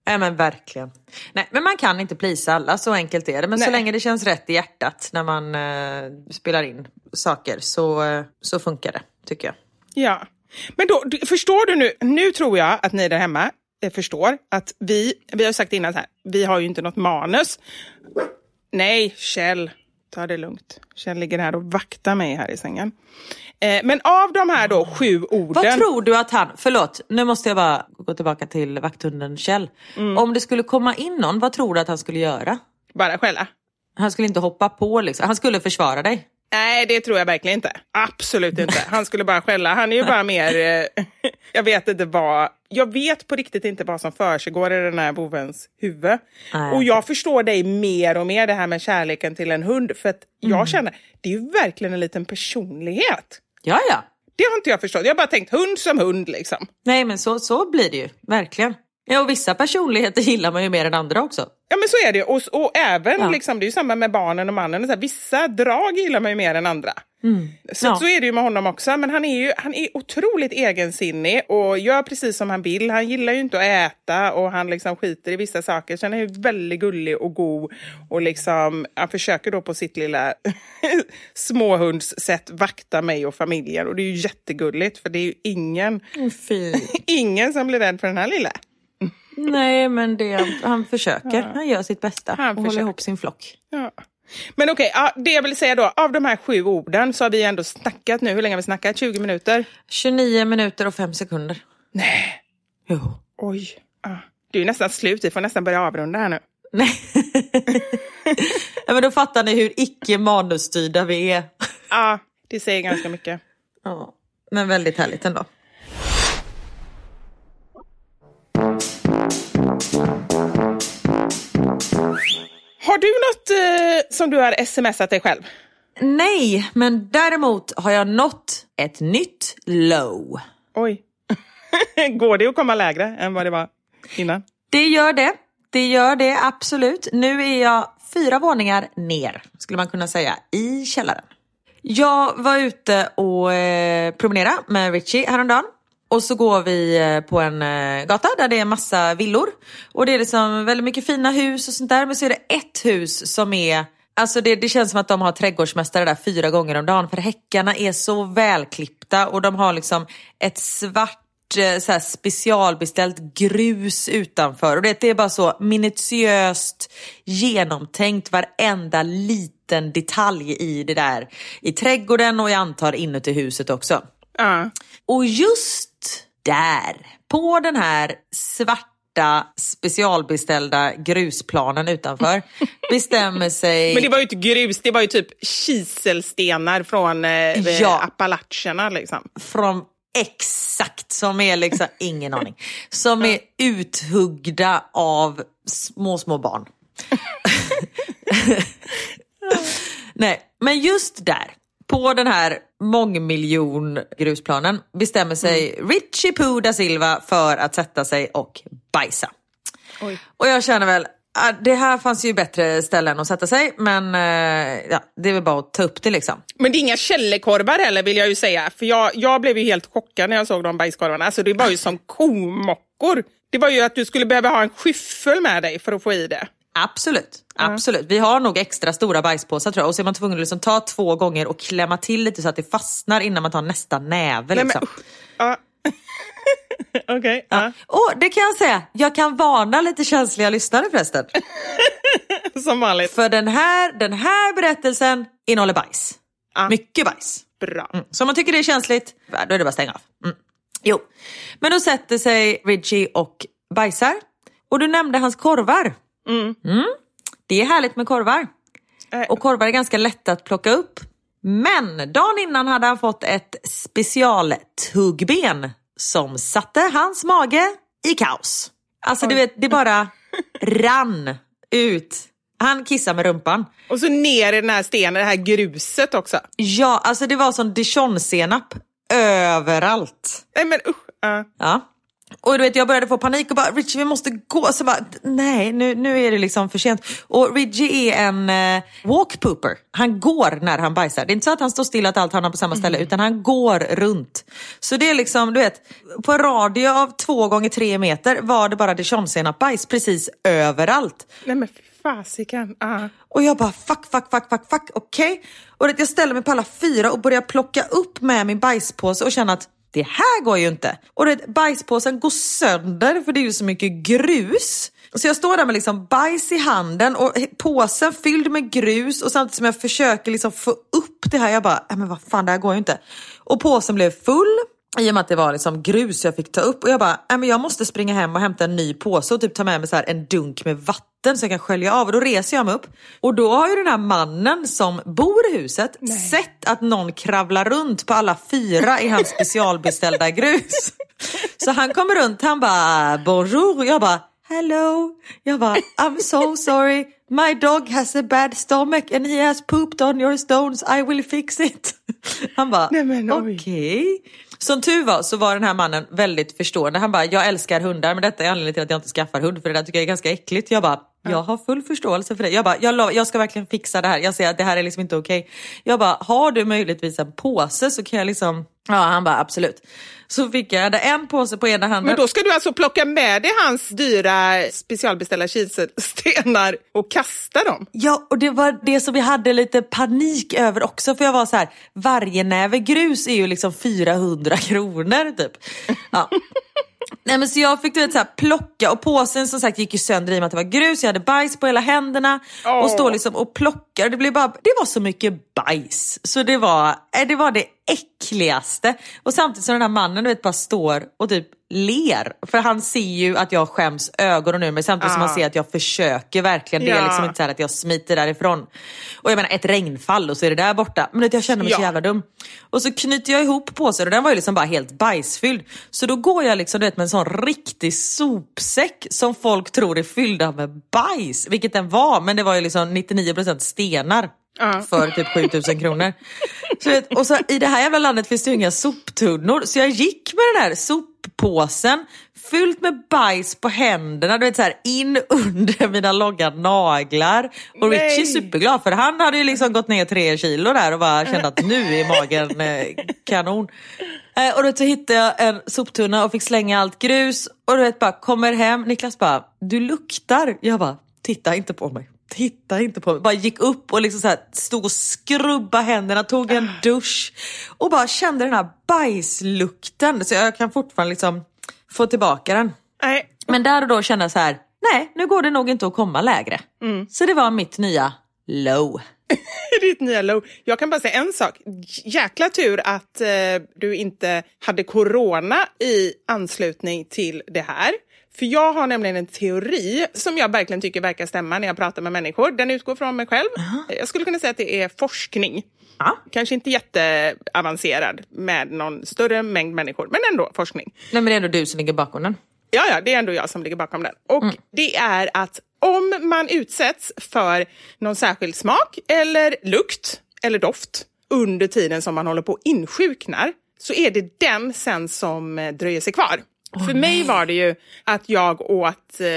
Ja men verkligen. Nej men man kan inte plisa alla, så enkelt är det. Men så Nej. länge det känns rätt i hjärtat när man eh, spelar in saker så, eh, så funkar det tycker jag. Ja. Men då, du- förstår du nu, nu tror jag att ni där hemma eh, förstår att vi, vi har sagt innan så här, vi har ju inte något manus. Nej, Kjell, ta det lugnt. Kjell ligger här och vaktar mig här i sängen. Eh, men av de här då sju orden. Vad tror du att han, förlåt nu måste jag bara gå tillbaka till vakthunden Kjell. Om det skulle komma in någon, vad tror du att han skulle göra? Bara skälla? Han skulle inte hoppa på liksom, han skulle försvara dig. Nej, det tror jag verkligen inte. Absolut inte. Han skulle bara skälla. Han är ju bara mer... Eh, *laughs* jag vet inte vad... Jag vet på riktigt inte vad som försiggår i den här bovens huvud. Nej. Och jag förstår dig mer och mer, det här med kärleken till en hund. För att Mm. jag känner, det är ju verkligen en liten personlighet. Ja ja. Det har inte jag förstått. Jag har bara tänkt hund som hund liksom. Nej men så, så blir det ju, verkligen. Ja och vissa personligheter *laughs* gillar man ju mer än andra också. Ja men så är det och, och även, Ja. liksom, det är ju samma med barnen och mannen. Så här, vissa drag gillar man ju mer än andra. Så, Ja. så är det ju med honom också. Men han är ju han är otroligt egensinnig och gör precis som han vill. Han gillar ju inte att äta och han liksom skiter i vissa saker. Så han är ju väldigt gullig och god. Och liksom, han försöker då på sitt lilla *laughs* småhundssätt vakta mig och familjen. Och det är ju jättegulligt för det är ju ingen, *laughs* ingen som blir rädd för den här lilla. Nej men det, han försöker, han gör sitt bästa Han och håller försöker. ihop sin flock. Ja. Men okej, ja, det jag vill säga då, av de här sju orden så har vi ändå snackat nu. Hur länge har vi snackat? 20 minuter? 29 minuter och 5 sekunder. Nej. Jo. Oj. Det är nästan slut, vi får nästan börja avrunda här nu. Nej. *laughs* ja, men då fattar ni hur icke manusstyrda vi är. Ja, det säger ganska mycket. Ja, men väldigt härligt ändå. Har du något eh, som du har smsat dig själv? Nej, men däremot har jag nått ett nytt low. Oj. *laughs* Går det att komma lägre än vad det var innan? Det gör det. Det gör det absolut. Nu är jag fyra våningar ner, skulle man kunna säga, i källaren. Jag var ute och eh, promenerade med Richie häromdagen. Och så går vi eh, på en eh, gata där det är massa villor. Och det är liksom väldigt mycket fina hus och sånt där. Men så är det ett hus som är Alltså det, det känns som att de har trädgårdsmästare där fyra gånger om dagen för häckarna är så välklippta och de har liksom ett svart eh, så specialbeställt grus utanför. Och det, det är bara så minutiöst genomtänkt varenda liten detalj i det där. I trädgården och jag antar inuti huset också. Ja. Och just där, på den här svarta specialbeställda grusplanen utanför, *laughs* bestämmer sig... Men det var ju inte grus, det var ju typ kiselstenar från eh, Ja. Appalacherna liksom. från exakt, som är liksom, *laughs* ingen aning, som är uthuggda av små, små barn. *laughs* Nej, men just där, på den här mångmiljon grusplanen bestämmer sig Richie Poo da Silva för att sätta sig och bajsa. Oj. Och jag känner väl, det här fanns ju bättre ställen att sätta sig, men eh, ja, det är väl bara att ta upp det liksom. Men det är inga källekorvar heller vill jag ju säga. För jag, jag blev ju helt chockad när jag såg de bajskorvarna. Alltså det var ju som komockor. Det var ju att du skulle behöva ha en skyffel med dig för att få i det. Absolut, absolut. Vi har nog extra stora bajspåsar tror jag. Och så är man tvungen att liksom ta två gånger och klämma till lite så att det fastnar innan man tar nästa näve. Nej, Liksom. men, ja. *laughs* Okej. ja. Och det kan jag säga, jag kan varna lite känsliga lyssnare förresten. *laughs* Som vanligt. För den här, den här berättelsen innehåller bajs. Mycket bajs. Bra. Mm. Så om man tycker det är känsligt, då är det bara att stänga av. Mm. Jo, men då sätter sig Richie och bajsar. Och du nämnde hans korvar. Mm. Det är härligt med korvar. Eh, Och korvar är ganska lätta att plocka upp. Men dagen innan hade han fått ett specialtuggben som satte hans mage i kaos. Alltså du vet, det bara rann ut. Han kissade med rumpan. Och så ner i den här stenen, det här gruset också. Ja, alltså det var som dijonsenap överallt. Nej men usch. Ja. Ja. Och du vet, jag började få panik och bara Richie vi måste gå. Så bara, nej nu, nu är det liksom för sent. Och Richie är en eh, walk pooper. Han går när han bajsar. Det är inte så att han står still att allt hamnar på samma ställe utan han går runt. Så det är liksom, du vet, på en radie av två gånger tre meter var det bara dijonsenapbajs precis överallt. Nej men fasiken. Ja. Och jag bara fuck, fuck, fuck, fuck, fuck, okej. Och det, jag ställer mig på alla fyra och börjar plocka upp med min bajspåse och känner att det här går ju inte. Och det, bajspåsen går sönder för det är ju så mycket grus. Så jag står där med liksom bajs i handen och påsen fylld med grus och samtidigt som jag försöker liksom få upp det här, jag bara, äh, men vad fan det här går ju inte. Och påsen blev full i och med att det var liksom grus jag fick ta upp och jag bara, "Nej, men jag måste springa hem och hämta en ny påse och typ ta med mig så här en dunk med vatten så jag kan skölja av och då reser jag mig upp. Och då har ju den här mannen som bor i huset sett att någon kravlar runt på alla fyra i hans specialbeställda grus. Så han kommer runt, han bara bonjour och jag bara hello. Jag bara I'm so sorry. My dog has a bad stomach and he has pooped on your stones. I will fix it. Han bara Nej, okej. Som tur var så var den här mannen väldigt förstående. Han bara, jag älskar hundar men detta är anledningen till att jag inte skaffar hund för det där tycker jag är ganska äckligt. Jag bara, jag har full förståelse för det. Jag bara, jag, lovar, jag ska verkligen fixa det här. Jag ser att det här är liksom inte okej. Jag bara, har du möjligtvis en påse så kan jag liksom... Ja, han bara absolut. Så fick jag, jag hade en påse på ena handen. Men då ska du alltså plocka med dig hans dyra specialbeställda kiselstenar och kasta dem? Ja, och det var det som jag hade lite panik över också. För jag var så här, varje näve grus är ju liksom 400 kronor typ. Ja. Nej men så jag fick du vet, så här, plocka och påsen som sagt gick ju sönder i och med att det var grus. Jag hade bajs på hela händerna Åh. och stå liksom och plocka. Det, blev bara, det var så mycket bajs så det var, eh, det var det äckligaste. Och samtidigt som den här mannen du vet, bara står och typ ler. För han ser ju att jag skäms ögonen ur mig samtidigt som Ah. han ser att jag försöker verkligen. Det är Ja. liksom inte så här att jag smiter därifrån. Och jag menar ett regnfall och så är det där borta. Men jag känner mig så Ja. jävla dum. Och så knyter jag ihop påsen och den var ju liksom bara helt bajsfylld. Så då går jag liksom du vet, med en sån riktig sopsäck som folk tror är fyllda med bajs. Vilket den var, men det var ju liksom 99% stenar. Ja. För typ 7000 kronor. Så, vet, och så i det här jävla landet finns det ju inga soptunnor. Så jag gick med den här soppåsen fyllt med bajs på händerna, du vet så här, in under *laughs* mina långa naglar. Och Nej. Richie är superglad för han hade ju liksom gått ner tre kilo där och bara kände att nu är magen eh, kanon. Eh, och då så hittade jag en soptunna och fick slänga allt grus och du vet bara kommer hem, Niklas bara du luktar. Jag bara titta inte på mig. Titta inte på mig. Bara gick upp och liksom så här, stod och skrubba händerna, tog en dusch och bara kände den här bajslukten. Så jag kan fortfarande liksom få tillbaka den. Nej, Men där och då kände jag så här, nej nu går det nog inte att komma lägre. Så det var mitt nya low. *laughs* ditt nya low. Jag kan bara säga en sak. Jäkla tur att eh, du inte hade corona i anslutning till det här. För jag har nämligen en teori som jag verkligen tycker verkar stämma när jag pratar med människor. Den utgår från mig själv. Jag skulle kunna säga att det är forskning. Ja. Kanske inte jätteavancerad med någon större mängd människor, men ändå forskning. Nej men det är ändå du som ligger bakom den. Ja, ja, det är ändå jag som ligger bakom den. Och det är att om man utsätts för någon särskild smak eller lukt eller doft under tiden som man håller på och insjuknar så är det den sen som eh, dröjer sig kvar. För mig var det ju att jag åt, eh,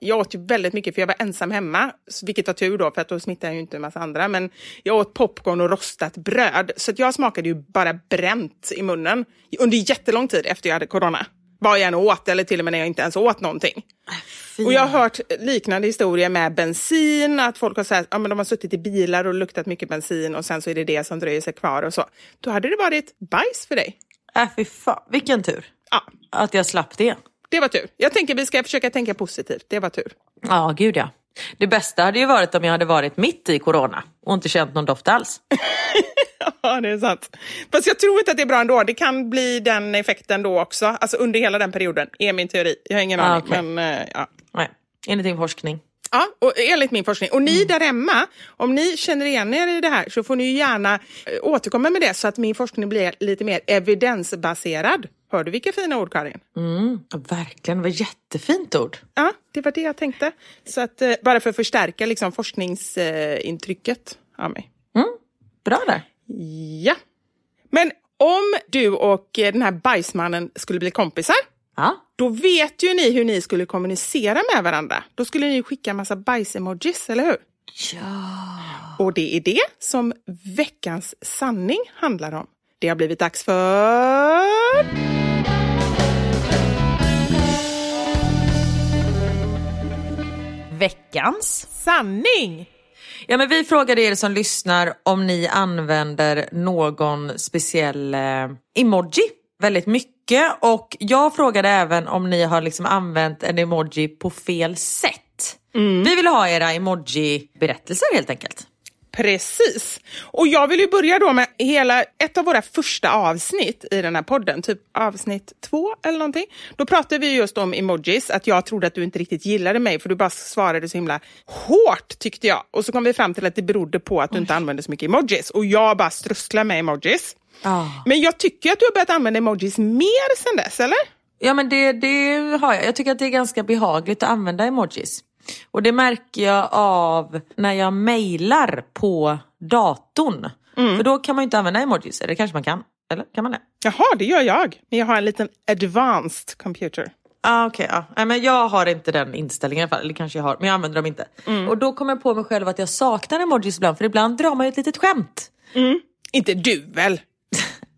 jag åt ju väldigt mycket för jag var ensam hemma, vilket var tur då för att då smittade jag ju inte en massa andra, men jag åt popcorn och rostat bröd så att jag smakade ju bara bränt i munnen under jättelång tid efter jag hade corona. Vad jag än åt eller till och med när jag inte ens åt någonting. Och jag har hört liknande historier med bensin, att folk har, så här, ja, men de har suttit i bilar och luktat mycket bensin och sen så är det det som dröjer sig kvar och så. Då hade det varit bajs för dig. Äh fy fan, vilken tur. Ja, Att jag slapp det. det var tur. Jag tänker vi ska försöka tänka positivt. Det var tur. Ja, gud ja. Det bästa hade ju varit om jag hade varit mitt i corona och inte känt någon doft alls. *laughs* Ja, det är sant. Fast jag tror inte att det är bra ändå. Det kan bli den effekten då också. Alltså under hela den perioden, är min teori. Jag har ingen Ah, aning. okej. Men, eh, ja. Nej, enligt din forskning. Ja, och enligt min forskning. Och ni där hemma, om ni känner igen er i det här så får ni gärna eh, återkomma med det så att min forskning blir lite mer evidensbaserad. Hör du vilka fina ord, Karin? Mm, verkligen, det var jättefint ord. Ja, det var det jag tänkte. Så att, eh, bara för att förstärka liksom, forskningsintrycket av mig. Bra där. Ja. Men om du och eh, den här bajsmannen skulle bli kompisar, Ja. då vet ju ni hur ni skulle kommunicera med varandra. Då skulle ni skicka en massa bajs-emojis, eller hur? Ja. Och det är det som veckans sanning handlar om. Det har blivit dags för... Veckans. Sanning! Ja, men vi frågade er som lyssnar om ni använder någon speciell eh, emoji väldigt mycket. Och jag frågade även om ni har liksom använt en emoji på fel sätt. Vi vill ha era emoji-berättelser helt enkelt. Precis. Och jag vill ju börja då med hela ett av våra första avsnitt i den här podden, typ avsnitt två eller någonting. Då pratade vi just om emojis, att jag trodde att du inte riktigt gillade mig för du bara svarade så himla hårt tyckte jag. Och så kom vi fram till att det berodde på att du inte använde så mycket emojis och jag bara strösslar med emojis. Ah. Men jag tycker att du har börjat använda emojis mer sen dess, eller? Ja men det, det har jag. Jag tycker att det är ganska behagligt att använda emojis. Och det märker jag av när jag mejlar på datorn. För då kan man ju inte använda emojis, eller kanske man kan? Eller kan man det? Jaha, det gör jag. Men jag har en liten advanced computer. Ah, Okej, ja. Nej, men jag har inte den inställningen i alla fall. Eller kanske jag har, men jag använder dem inte. Och då kommer jag på mig själv att jag saknar emojis ibland. För ibland drar man ju ett litet skämt. Inte du väl?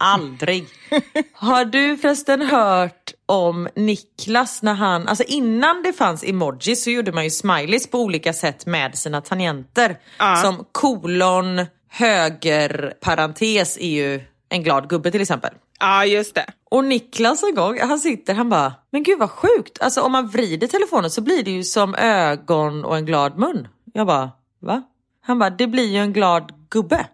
Aldrig. *laughs* Har du förresten hört om Niklas när han, alltså innan det fanns emojis så gjorde man ju smileys på olika sätt med sina tangenter. Som kolon, höger, parentes är ju en glad gubbe till exempel. Ja, just det. Och Niklas en gång, han sitter, han bara, men gud vad sjukt. Alltså om man vrider telefonen så blir det ju som ögon och en glad mun. Jag bara, va? Han bara, det blir ju en glad gubbe.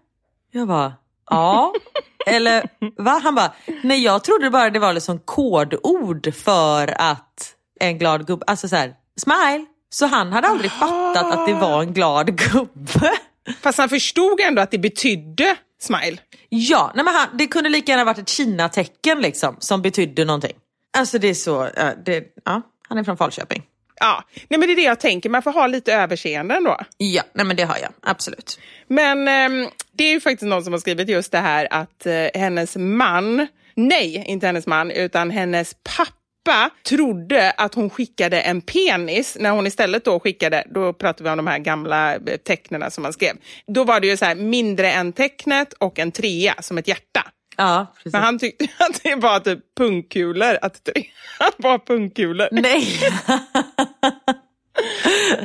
Jag bara, ja. *laughs* Eller va? Han bara, nej jag trodde bara det var liksom kodord för att en glad gubbe, alltså så här, smile. Så han hade aldrig fattat att det var en glad gubbe. Fast han förstod ändå att det betydde smile. Ja, nej men han, det kunde lika gärna varit ett Kina-tecken liksom, som betydde någonting. Alltså det är så, det, ja, han är från Falköping. Ja, nej men det är det jag tänker, man får ha lite överseende ändå. Ja, nej men det har jag, absolut. Men eh, det är ju faktiskt någon som har skrivit just det här att eh, hennes man, nej, inte hennes man, utan hennes pappa trodde att hon skickade en penis när hon istället då skickade, då pratar vi om de här gamla eh, tecknen som man skrev. Då var det ju så här mindre än tecknet och en trea som ett hjärta. Ja, precis. Men han tyckte *laughs* att det var typ pungkulor, att trean *laughs* var pungkulor. Nej!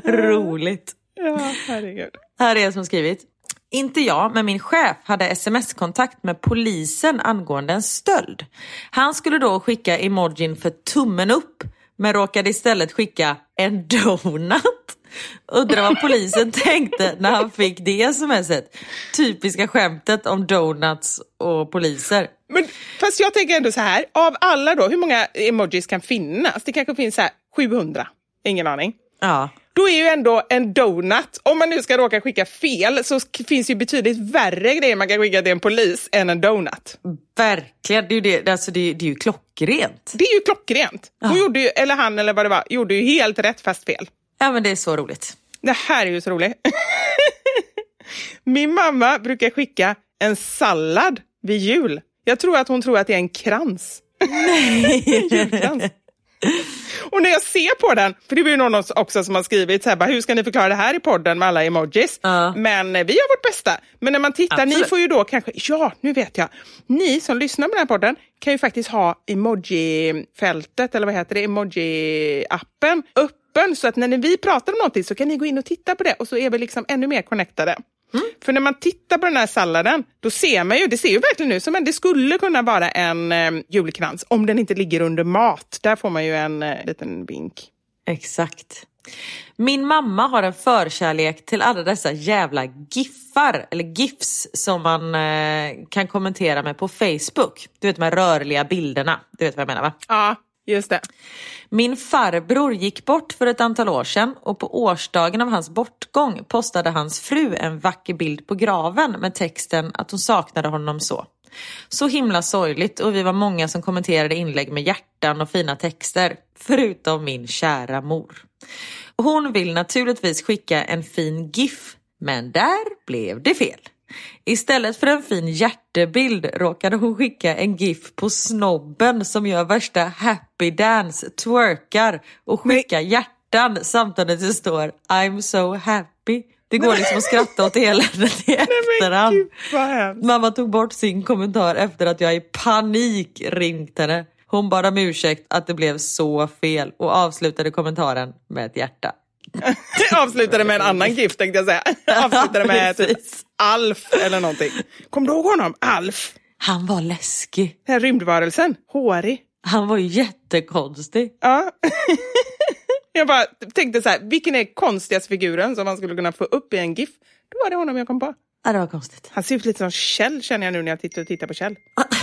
*laughs* Roligt. Ja, herregud. Här är en som skrivit. Inte jag, men min chef hade sms-kontakt med polisen angående en stöld. Han skulle då skicka emojin för tummen upp, men råkade istället skicka en donut. Undrar vad polisen *laughs* tänkte när han fick det smset. Typiska skämtet om donuts och poliser. Men, fast jag tänker ändå så här, av alla då, hur många emojis kan finnas? Det kanske finns så här 700, ingen aning. Ja. Då är ju ändå en donut, om man nu ska råka skicka fel, så finns ju betydligt värre grejer man kan skicka till en polis än en donut. Verkligen, det är ju, det, alltså det, det är ju klockrent. Det är ju klockrent. Hon gjorde ju, eller han eller vad det var, gjorde ju helt rätt fast fel. Ja men det är så roligt. Det här är ju så roligt. *laughs* Min mamma brukar skicka en sallad vid jul. Jag tror att hon tror att det är en krans. Nej. *laughs* Julkrans. Och när jag ser på den, för det är ju någon också som har skrivit så här, bara, hur ska ni förklara det här i podden med alla emojis? Ja. Men eh, vi gör vårt bästa. Men när man tittar, Absolut. ni får ju då kanske, ja nu vet jag, ni som lyssnar på den här podden kan ju faktiskt ha emoji-fältet, eller vad heter det, emoji-appen öppen så att när vi pratar om någonting så kan ni gå in och titta på det och så är vi liksom ännu mer connectade. För när man tittar på den här salladen, då ser man ju, det ser ju verkligen ut som en, det skulle kunna vara en eh, julkrans om den inte ligger under mat. Där får man ju en eh, liten vink. Exakt. Min mamma har en förkärlek till alla dessa jävla giffar, eller gifs, som man eh, kan kommentera med på Facebook. Du vet de här rörliga bilderna. Du vet vad jag menar va? Ja, just det. Min farbror gick bort för ett antal år sedan och på årsdagen av hans bortgång postade hans fru en vacker bild på graven med texten att hon saknade honom så. Så himla sorgligt och vi var många som kommenterade inlägg med hjärtan och fina texter, förutom min kära mor. Hon vill naturligtvis skicka en fin GIF, men där blev det fel. Istället för en fin hjärtebild råkade hon skicka en GIF på snobben som gör värsta happy dance, twerkar och skickar hjärtan samtidigt det står I'm so happy. Det går liksom att skratta åt eländet i *laughs* Nej efterhand. Mamma tog bort sin kommentar efter att jag i panik ringt henne. Hon bad om ursäkt att det blev så fel och avslutade kommentaren med ett hjärta. *laughs* Avslutade med en annan gift tänkte jag säga. *laughs* Avslutade med typ. Alf eller någonting. Kommer du ihåg honom? Alf. Han var läskig. Den här rymdvarelsen. Hårig. Han var jättekonstig. Ja. *laughs* jag bara tänkte så här, vilken är konstigaste figuren som man skulle kunna få upp i en GIF? Då var det honom jag kom på. Ja, det var konstigt. Han ser ut lite som Kjell känner jag nu när jag tittar, tittar på Kjell.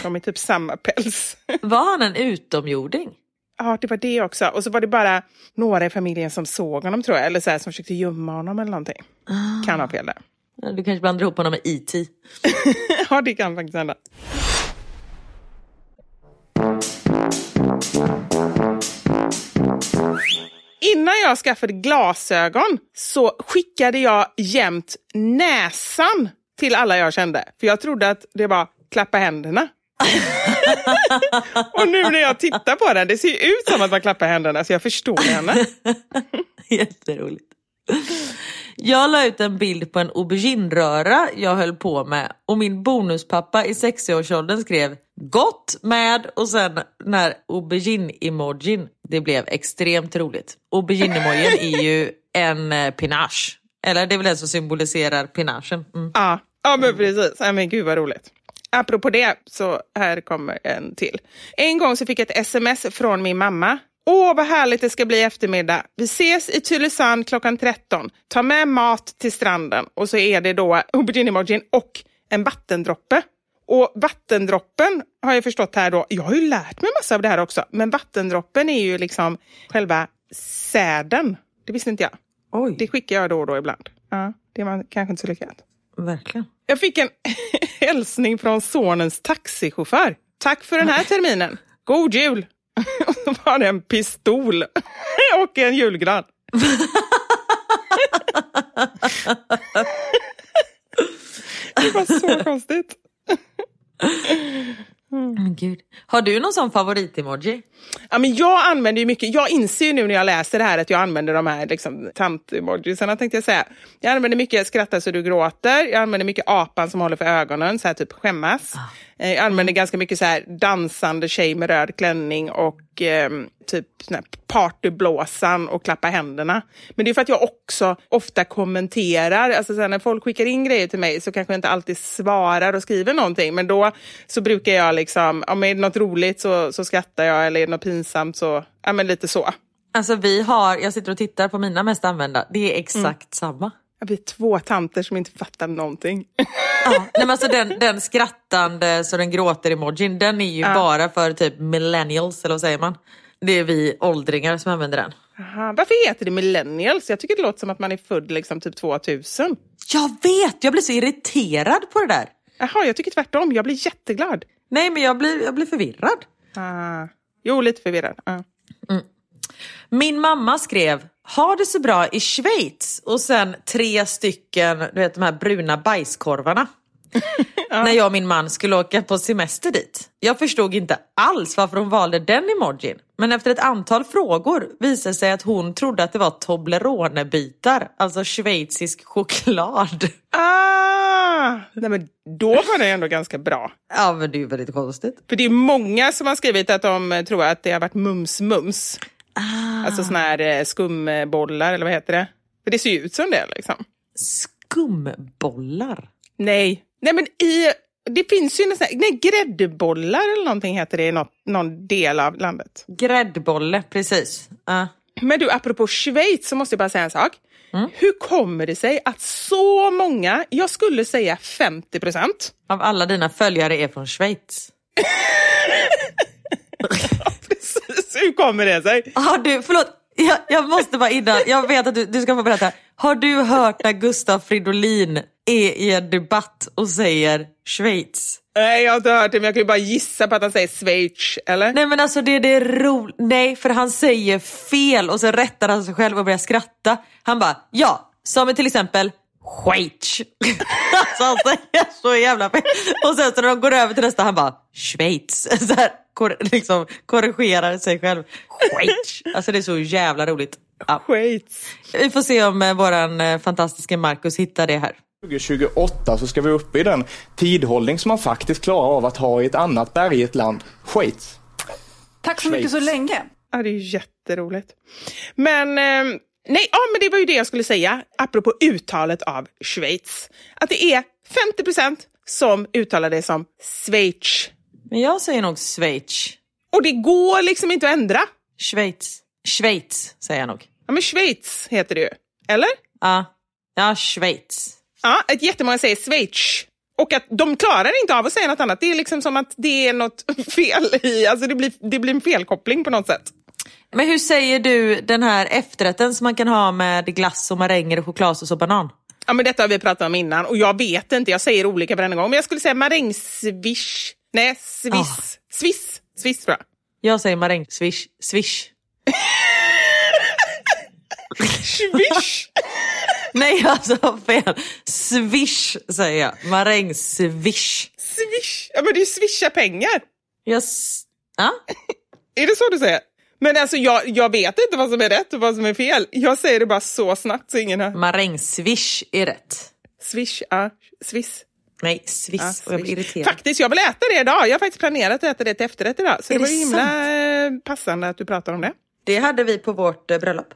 De är typ samma päls. Var han en utomjording? Ja, det var det också. Och så var det bara några i familjen som såg honom tror jag. Eller så här, som försökte gömma honom eller någonting. Kan ha fel där. Du kanske blandar ihop honom med E.T. *laughs* ja, det kan faktiskt hända. Innan jag skaffade glasögon så skickade jag jämt näsan till alla jag kände. För jag trodde att det var klappa händerna. *laughs* och nu när jag tittar på den, det ser ju ut som att man klappar händerna så jag förstår henne. *laughs* Jätteroligt. Jag la ut en bild på en auberginröra jag höll på med och min bonuspappa i 60-årsåldern skrev gott med och sen när aubergine-emojin. Det blev extremt roligt. Aubergine-emojin är ju en eh, pinage. Eller det är väl den som symboliserar pinagen. Mm. Ja, ja men precis. Ja, men gud vad roligt. Apropå det, så här kommer en till. En gång så fick jag ett sms från min mamma. Åh, vad härligt det ska bli eftermiddag. Vi ses i Tylösand klockan 13. Ta med mat till stranden. Och så är det då aubergine-emojin och en vattendroppe. Och vattendroppen har jag förstått här då, jag har ju lärt mig massa av det här också, men vattendroppen är ju liksom själva säden. Det visste inte jag. Oj. Det skickar jag då och då ibland. Ja, det var kanske inte så lyckat. Verkligen. Jag fick en *laughs* hälsning från sonens taxichaufför. Tack för den här terminen. God jul! *laughs* Och så var det en pistol *laughs* och en julgran. Det var så konstigt. Men gud. Har du någon sån favorit-emoji? Ja, men jag använder ju mycket, jag inser ju nu när jag läser det här att jag använder de här liksom, tant-emojisarna tänkte jag säga. Jag använder mycket skratta så du gråter, jag använder mycket apan som håller för ögonen, så här typ skämmas. Eh, Jag använder ganska mycket så här dansande tjej med röd klänning och eh, typ partyblåsan och klappa händerna. Men det är för att jag också ofta kommenterar, alltså så när folk skickar in grejer till mig så kanske jag inte alltid svarar och skriver någonting, men då så brukar jag liksom, om det är något roligt så, så skrattar jag eller är det något pinsamt så, ja men lite så. Alltså vi har, jag sitter och tittar på mina mest använda, det är exakt samma. Jag blir två tanter som inte fattar någonting. *laughs* Ja, nej, men alltså den, den skrattande så den gråter emojin, den är ju bara för typ millennials eller vad säger man? Det är vi åldringar som använder den. Aha, varför heter det millennials? Jag tycker det låter som att man är född liksom typ 2000. Jag vet, jag blir så irriterad på det där. Jaha, jag tycker tvärtom. Jag blir jätteglad. Nej men jag blir, jag blir förvirrad. Ah. Jo, lite förvirrad. Ah. Min mamma skrev ha det så bra i Schweiz och sen tre stycken, du vet de här bruna bajskorvarna. *laughs* När jag och min man skulle åka på semester dit. Jag förstod inte alls varför hon valde den emojin. Men efter ett antal frågor visade sig att hon trodde att det var Toblerone-bitar, alltså schweizisk choklad. *laughs* Ah! Nej, men då var det ändå ganska bra. Ja men det är ju väldigt konstigt. För det är många som har skrivit att de tror att det har varit mums-mums. Alltså såna här eh, skumbollar, eller vad heter det? För det ser ju ut som det liksom. Skumbollar. Nej, nej men i... Det finns ju nästan, nej, gräddbollar eller någonting heter det i något, någon del av landet. Gräddbolle, precis. Ja. Men du, apropå Schweiz så måste jag bara säga en sak. Hur kommer det sig att så många, jag skulle säga 50 procent, Av alla dina följare är från Schweiz. *laughs* precis, hur kommer det sig? Har du, förlåt, jag, jag måste bara innan, jag vet att du, du ska få berätta. Har du hört när Gustav Fridolin är i en debatt och säger Schweiz? Nej, jag har inte hört det, men jag kan ju bara gissa på att han säger Schweiz, eller? Nej men alltså det är det ro... Nej för han säger fel och så rättar han sig själv och börjar skratta. Han bara, ja, som till exempel Schweiz. *laughs* alltså han säger så jävla fel. Och sen så när de går över till nästa han bara Schweiz. *laughs* Så här, kor *laughs* liksom korrigerar sig själv. Schweiz. *laughs* Alltså det är så jävla roligt. Ja. Schweiz. Vi får se om eh, våran eh, fantastiska Marcus hittar det här. 2028 så ska vi upp i den tidhållning som man faktiskt klarar av att ha i ett annat bergigt land, Schweiz. Tack så mycket så länge. Ja, det är jätteroligt. Men, eh, nej, ja, men det var ju det jag skulle säga, apropå uttalet av Schweiz. Att det är 50 procent som uttalar det som Schweiz. Men jag säger nog Schweiz. Och det går liksom inte att ändra. Schweiz. Schweiz säger jag nog. Ja, men Schweiz heter det ju. Eller? Ja, ja Schweiz. Ja, ett jättemånga säger Schweiz. Och att de klarar inte av att säga något annat. Det är liksom som att det är något *laughs* fel i, alltså det blir, det blir en felkoppling på något sätt. Men hur säger du den här efterrätten som man kan ha med glass och maränger och chokladsås och banan? Ja, men detta har vi pratat om innan och jag vet inte, jag säger olika varenda gång. Men jag skulle säga marängsvish. Nej, sviss. Ah. Sviss. Sviss tror jag. Jag säger maräng, swish, swish. Swish. *laughs* Nej, alltså fel. Swish säger jag. Maräng, swish. Swish. Ja, men det är swisha pengar. Jag... s- Ja? Är det så du säger? Men alltså jag, jag vet inte vad som är rätt och vad som är fel. Jag säger det bara så snabbt så ingen hör. Maräng, swish är rätt. Swish, ja. Swiss. Nej, swiss. Ja, och jag blir irriterad. Faktiskt, jag vill äta det idag. Jag har faktiskt planerat att äta det till efterrätt idag. Så Är det var ju himla eh, passande att du pratar om det. Det hade vi på vårt eh, bröllop.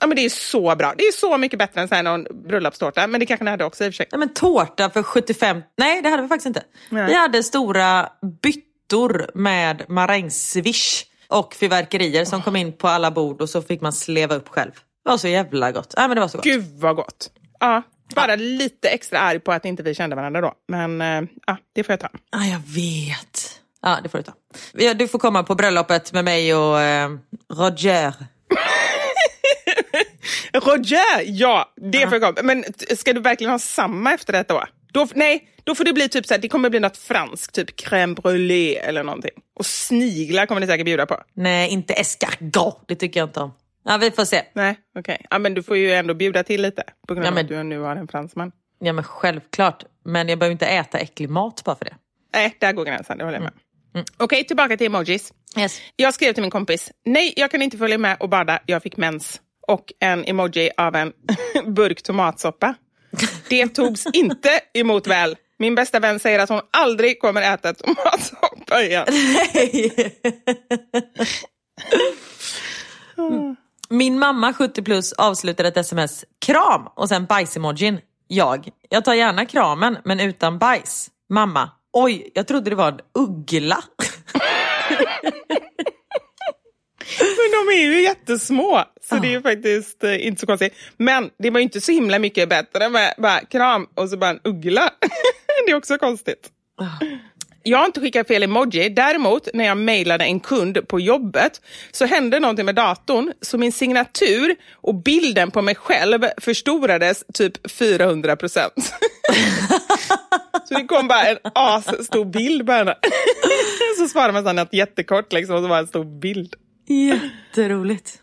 Ja, men det är så bra. Det är så mycket bättre än så här någon bröllopstårta. Men det kanske ni hade också i och för sig. Ja, men tårta för 75... Nej, det hade vi faktiskt inte. Nej. Vi hade stora byttor med marängsviss och fyrverkerier som kom in på alla bord och så fick man sleva upp själv. Det var så jävla gott. Ja, men det var så gott. Gud vad gott. Ja, bara lite extra arg på att inte vi kände varandra då. Men eh, ja, det får jag ta. Ja, jag vet. Ja, det får du ta. Ja, Du får komma på bröllopet med mig och eh, Roger. *laughs* Roger, ja, det får jag komma. Men ska du verkligen ha samma efterrätt då? då? Nej, då får det bli typ så här, det kommer bli något franskt, typ crème brûlée eller någonting. Och sniglar kommer ni säkert bjuda på. Nej, inte escargot. Det tycker jag inte om. Ja, vi får se. Nej, okej. Ja, men du får ju ändå bjuda till lite på grund Ja, av men- att du nu har en fransman. Ja, men självklart. Men jag behöver inte äta äcklig mat bara för det. Nej, där går gränsen, det håller jag med. Okej, tillbaka till emojis. Yes. Jag skrev till min kompis, nej jag kan inte följa med och bada, jag fick mens. Och en emoji av en *laughs* burk tomatsoppa. *laughs* Det togs inte emot väl. Min bästa vän säger att hon aldrig kommer äta tomatsoppa igen. *laughs* Min mamma 70 plus avslutade ett sms. Kram! Och sen bajsemojin. Jag. Jag tar gärna kramen men utan bajs. Mamma. Oj, jag trodde det var en uggla. *laughs* Men de är ju jättesmå, så det är ju faktiskt eh, inte så konstigt. Men det var inte så himla mycket bättre med bara kram och så bara en uggla. *laughs* det är också konstigt. Jag har inte skickat fel emoji. Däremot, när jag mejlade en kund på jobbet så hände någonting med datorn så min signatur och bilden på mig själv förstorades typ 400 procent. *laughs* så det kom bara en asstor bild på henne. *laughs* så svarade man så något jättekort liksom, och så var en stor bild. Jätteroligt.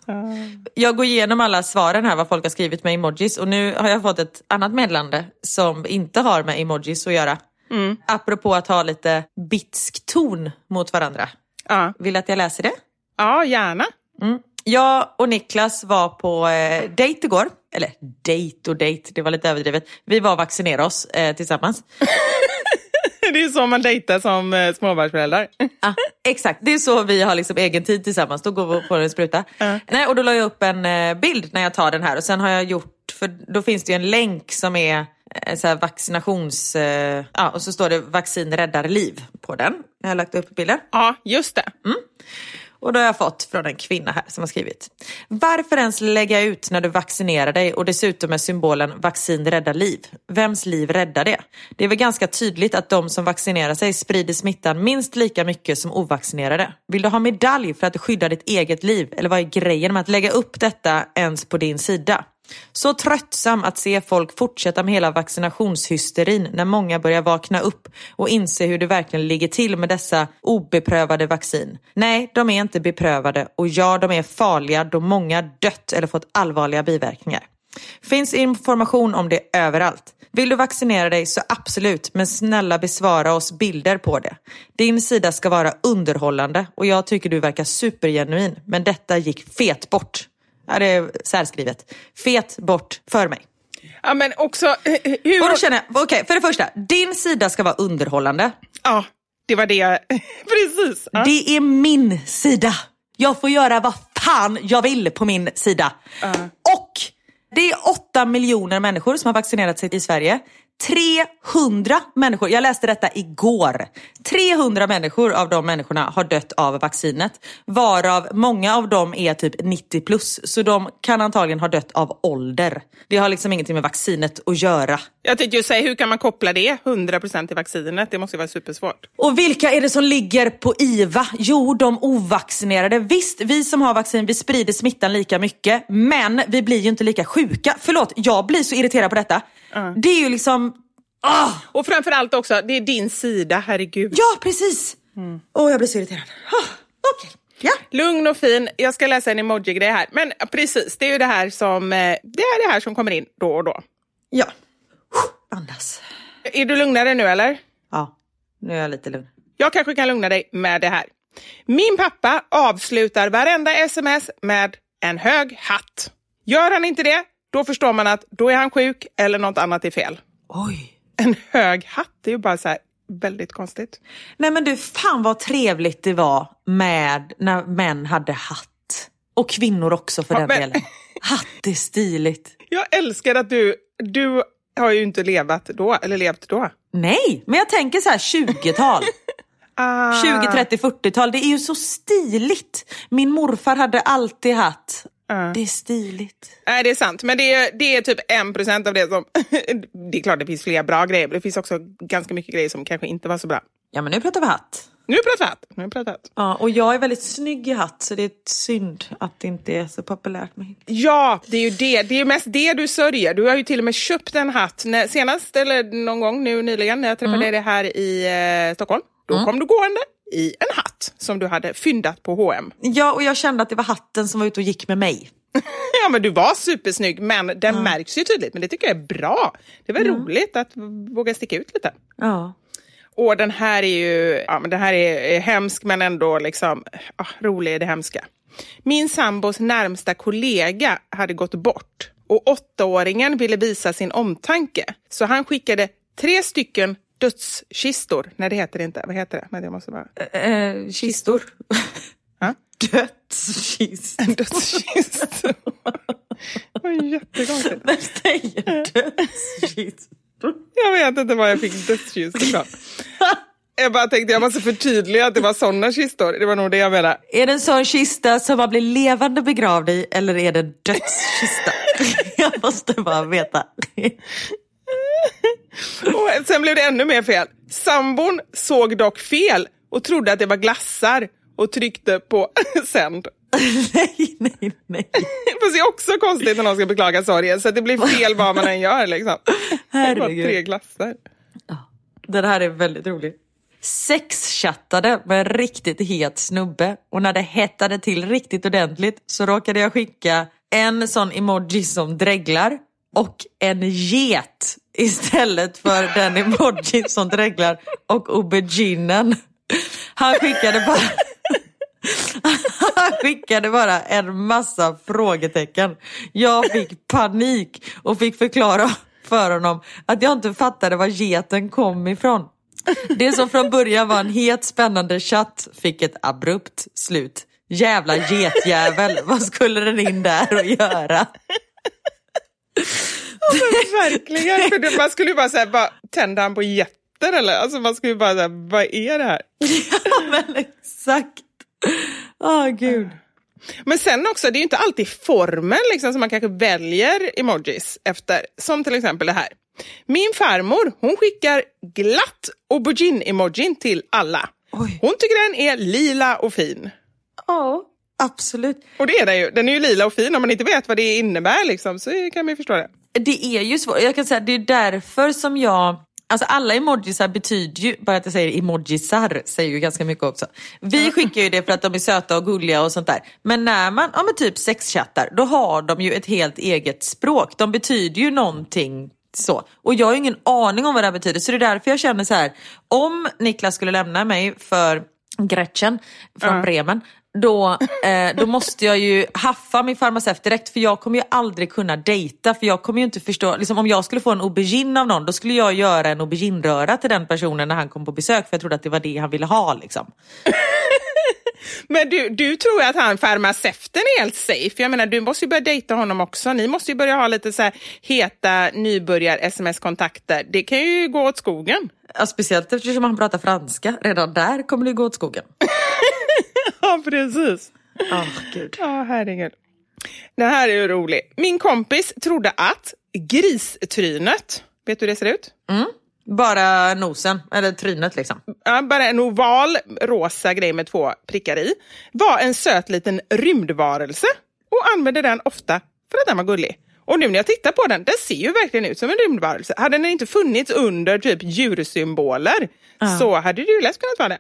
Jag går igenom alla svaren här vad folk har skrivit med emojis och nu har jag fått ett annat meddelande som inte har med emojis att göra. Mm. Apropå att ha lite bitsk ton mot varandra. Ja, Vill att jag läser det? ja gärna. Jag och Niklas var på eh, dejt igår. Eller dejt och dejt, det var lite överdrivet. Vi var och vaccinerade oss eh, tillsammans. *laughs* Det är så man dejtar som eh, småbarnsförälder. Ah, exakt, det är så vi har liksom egen tid tillsammans. Då går vi får en spruta. Nej, och då la jag upp en eh, bild när jag tar den här och sen har jag gjort, för då finns det ju en länk som är så här vaccinations... Eh, ja, och så står det vaccin räddar liv på den. Jag har lagt upp bilden. Ja, just det. Och då har jag fått från en kvinna här som har skrivit. Varför ens lägga ut när du vaccinerar dig och dessutom med symbolen vaccin räddar liv? Vems liv räddar det? Det är väl ganska tydligt att de som vaccinerar sig sprider smittan minst lika mycket som ovaccinerade. Vill du ha medalj för att du skyddar ditt eget liv? Eller vad är grejen med att lägga upp detta ens på din sida? Så tröttsam att se folk fortsätta med hela vaccinationshysterin när många börjar vakna upp och inse hur det verkligen ligger till med dessa obeprövade vaccin. Nej, de är inte beprövade och ja, de är farliga då många dött eller fått allvarliga biverkningar. Finns information om det överallt. Vill du vaccinera dig så absolut, men snälla besvara oss bilder på det. Din sida ska vara underhållande och jag tycker du verkar supergenuin, men detta gick fet bort. Ja, det är särskrivet. Fet bort för mig. Ja, men också eh, hur... Och då känner jag, okej, för det första, din sida ska vara underhållande. Ja, det var det jag... *laughs* Precis. Ja. Det är min sida. Jag får göra vad fan jag vill på min sida. Och det är 8 miljoner människor som har vaccinerat sig i Sverige. 300 människor, jag läste detta igår. 300 människor av de människorna har dött av vaccinet. Varav många av dem är typ 90 plus. Så de kan antagligen ha dött av ålder. Det har liksom ingenting med vaccinet att göra. Jag tänkte ju säga, hur kan man koppla det 100% till vaccinet? Det måste ju vara supersvårt. Och vilka är det som ligger på IVA? Jo, de ovaccinerade. Visst, vi som har vaccin, vi sprider smittan lika mycket. Men vi blir ju inte lika sjuka. Förlåt, jag blir så irriterad på detta. Det är ju liksom... Ah! Och framförallt också, det är din sida, herregud. Ja, precis! Åh, jag blir så irriterad. Ah, Okej. Ja. Lugn och fin. Jag ska läsa en emoji-grej här. Men precis, det är ju det här som, eh, det är det här som kommer in då och då. Ja. Andas. Är du lugnare nu eller? Ja, nu är jag lite lugn. Jag kanske kan lugna dig med det här. Min pappa avslutar varenda sms med en hög hatt. Gör han inte det, då förstår man att då är han sjuk eller något annat är fel. Oj. En hög hatt, det är ju bara så här väldigt konstigt. Nej men du, fan vad trevligt det var med när män hade hatt. Och kvinnor också för Ja, den men- delen. Hatt är stiligt. *laughs* Jag älskar att du, du har ju inte levat då, eller levt då. Nej, men jag tänker så här 20-tal. *laughs* Ah. 20, 30, 40-tal. Det är ju så stiligt. Min morfar hade alltid hatt. Ja. Det är stiligt. Nej, det är sant. Men det är, det är typ en procent av det som... *laughs* det är klart det finns fler bra grejer, men det finns också ganska mycket grejer som kanske inte var så bra. Ja, men nu pratar vi hatt. Nu pratar vi hatt. Nu pratar vi hatt. Ja, och jag är väldigt snygg i hatt så det är synd att det inte är så populärt med Ja, det är ju det. Det är ju mest det du sörjer. Du har ju till och med köpt en hatt när, senast, eller någon gång nu nyligen, när jag träffade dig här i eh, Stockholm. Då kom du gående i en hatt som du hade fyndat på H&M. Ja, och jag kände att det var hatten som var ute och gick med mig. *laughs* Ja, men du var supersnygg, men den märks ju tydligt. Men det tycker jag är bra. Det är väl roligt att våga sticka ut lite. Ja. Och den här är ju, ja men det här är, är hemsk men ändå liksom, ah, rolig är det hemska. Min sambos närmsta kollega hade gått bort och åttaåringen ville visa sin omtanke. Så han skickade tre stycken dödskistor. Nej det heter det inte, vad heter det? Men jag måste bara... Eh, kistor. *laughs* Ja? Dödskist. En dödskista. det var jättekonstigt. Vem säger dödskist? Jag vet inte var jag fick dödskistor ifrån. Jag bara tänkte jag måste förtydliga att det var sådana kistor. Det var nog det jag menade. Är det en sån kista som man blir levande begravd i eller är det en dödskista? *laughs* jag måste bara veta. *laughs* Och sen blev det ännu mer fel. Sambon såg dock fel och trodde att det var glassar och tryckte på *laughs* sänd. nej, nej, nej. *laughs* Fast det är också konstigt när någon ska beklaga sorgen så att det blir fel vad man än gör. Liksom. Det var Herregud. tre glassar. Den här är väldigt rolig. Sexchattade med en riktigt het snubbe och när det hettade till riktigt ordentligt så råkade jag skicka en sån emoji som dreglar och en get istället för den emoji som dreglar och auberginen. Han skickade bara Han skickade bara en massa frågetecken. Jag fick panik och fick förklara för honom att jag inte fattade var geten kom ifrån. Det som från början var en het spännande chatt fick ett abrupt slut. Jävla getjävel, vad skulle den in där och göra? Verkligen, för det, man skulle ju bara säga, bara, tände han på jätter eller? Alltså man skulle ju bara säga, vad är det här? *laughs* Ja men exakt. Åh gud. Men sen också, det är ju inte alltid formen liksom, som man kanske väljer emojis efter. Som till exempel det här. Min farmor hon skickar glatt aubergine-emojin till alla. Oj. Hon tycker den är lila och fin. Ja, absolut. Och det är den ju. Den är ju lila och fin. Om man inte vet vad det innebär liksom, så kan man ju förstå det. Det är ju svårt. Jag kan säga det är därför som jag Alltså alla emojisar betyder ju, bara att jag säger emojisar säger ju ganska mycket också. Vi skickar ju det för att de är söta och gulliga och sånt där. Men när man, ja men typ sexchattar, då har de ju ett helt eget språk. De betyder ju någonting så. Och jag har ju ingen aning om vad det här betyder. Så det är därför jag känner så här, om Niklas skulle lämna mig för Gretchen från Bremen, då, eh, då måste jag ju haffa min farmaceut direkt för jag kommer ju aldrig kunna dejta för jag kommer ju inte förstå, liksom, om jag skulle få en aubergine av någon då skulle jag göra en aubergine-röra till den personen när han kom på besök för jag trodde att det var det han ville ha liksom. *laughs* Men du, du tror att han farmaceuten är helt safe. Jag menar, du måste ju börja dejta honom också. Ni måste ju börja ha lite så här heta nybörjar-sms-kontakter. Det kan ju gå åt skogen. Ja, speciellt eftersom han pratar franska, redan där kommer det gå åt skogen. *laughs* Ja, precis. Oh, gud. Ja, herregud. Det här är ju roligt. Min kompis trodde att gristrynet, vet du hur det ser ut? Bara nosen, eller trynet liksom. Ja, bara en oval rosa grej med två prickar i, var en söt liten rymdvarelse och använde den ofta för att den var gullig. Och nu när jag tittar på den, den ser ju verkligen ut som en rymdvarelse. Hade den inte funnits under typ djursymboler så hade det ju lätt kunnat vara det.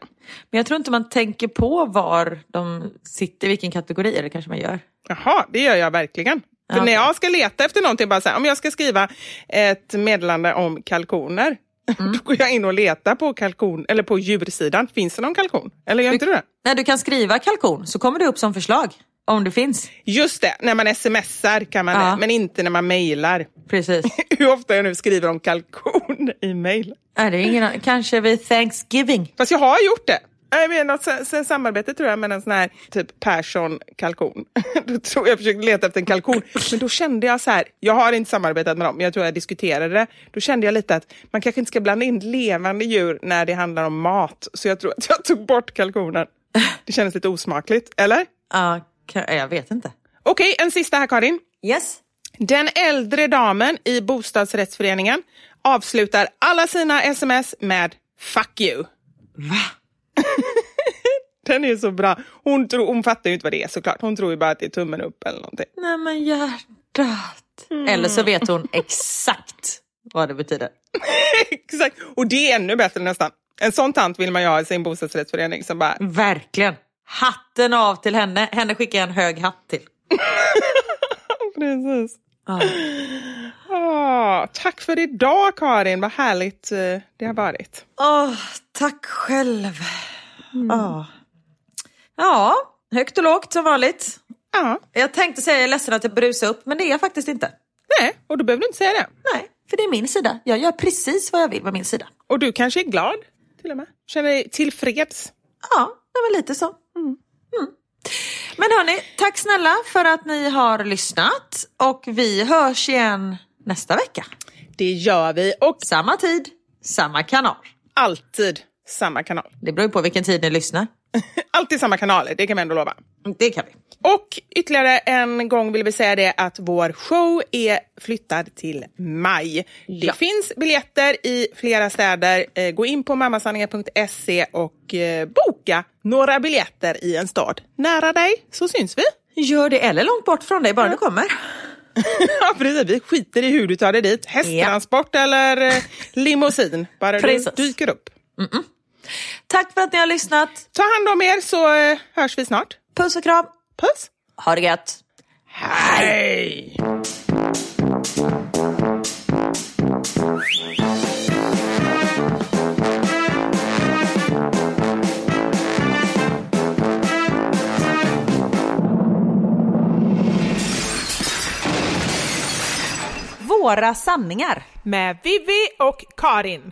Men jag tror inte man tänker på var de sitter, vilken kategori, eller kanske man gör. Jaha, det gör jag verkligen. För Ja, när jag ska leta efter någonting, bara så här, om jag ska skriva ett meddelande om kalkoner, *laughs* Mm. då går jag in och letar på kalkon, eller på djursidan. Finns det någon kalkon? Eller gör inte du det? När du kan skriva kalkon så kommer det upp som förslag. Om det finns. Just det, när man smsar kan man Ja. det, men inte när man mejlar. Precis. *laughs* Hur ofta jag nu skriver om kalkon i mejl. är det ingen annan? Kanske vid Thanksgiving. Fast jag har gjort det. Nej, men något så- samarbete tror jag med en sån här typ Persson kalkon. *laughs* då tror jag försökte leta efter en kalkon. Men då kände jag så här, jag har inte samarbetat med dem, men jag tror jag diskuterade det. Då kände jag lite att man kanske inte ska blanda in levande djur när det handlar om mat. Så jag tror att jag tog bort kalkonen. *laughs* Det kändes lite osmakligt, eller? Ja, jag vet inte. Okej, en sista här Karin. Yes. Den äldre damen i bostadsrättsföreningen avslutar alla sina sms med “fuck you”. Va? *laughs* Den är så bra. Hon, tror, hon fattar ju inte vad det är såklart. Hon tror ju bara att det är tummen upp eller någonting. Nej men hjärtat. Eller så vet hon exakt vad det betyder. *laughs* Exakt. Och det är ännu bättre nästan. En sån tant vill man ju ha i sin bostadsrättsförening som bara Verkligen. Hatten av till henne. Henne skickar jag en hög hatt till. *laughs* Precis. Ja. Ah, tack för idag Karin, vad härligt eh, det har varit. Åh, tack själv. Ja. ja, högt och lågt som vanligt. Ja, Jag tänkte säga jag är ledsen att jag brusar upp, men det är jag faktiskt inte. nej, och då behöver du inte säga det. Nej, för det är min sida. Jag gör precis vad jag vill med min sida. Och du kanske är glad till och med. Känner dig tillfreds. Ja, det var lite så. Men hörni, tack snälla för att ni har lyssnat och vi hörs igen nästa vecka. Det gör vi och Samma tid, samma kanal. alltid samma kanal. Det beror ju på vilken tid ni lyssnar. *laughs* Alltid samma kanaler, det kan vi ändå lova. Det kan vi. Och ytterligare en gång vill vi säga det att vår show är flyttad till maj. Det Ja. finns biljetter i flera städer. Eh, Gå in på mammasanningar.se och eh, boka några biljetter i en stad nära dig, så syns vi. Gör det eller långt bort från dig, bara du kommer. *laughs* Ja, precis. Vi skiter i hur du tar dig dit. Hästtransport eller eh, *laughs* limousin, bara du dyker upp. Tack för att ni har lyssnat. Ta hand om er så eh, hörs vi snart. Puss och kram. Puss! Ha det gött. Hej! Våra sanningar. Med Vivi och Karin.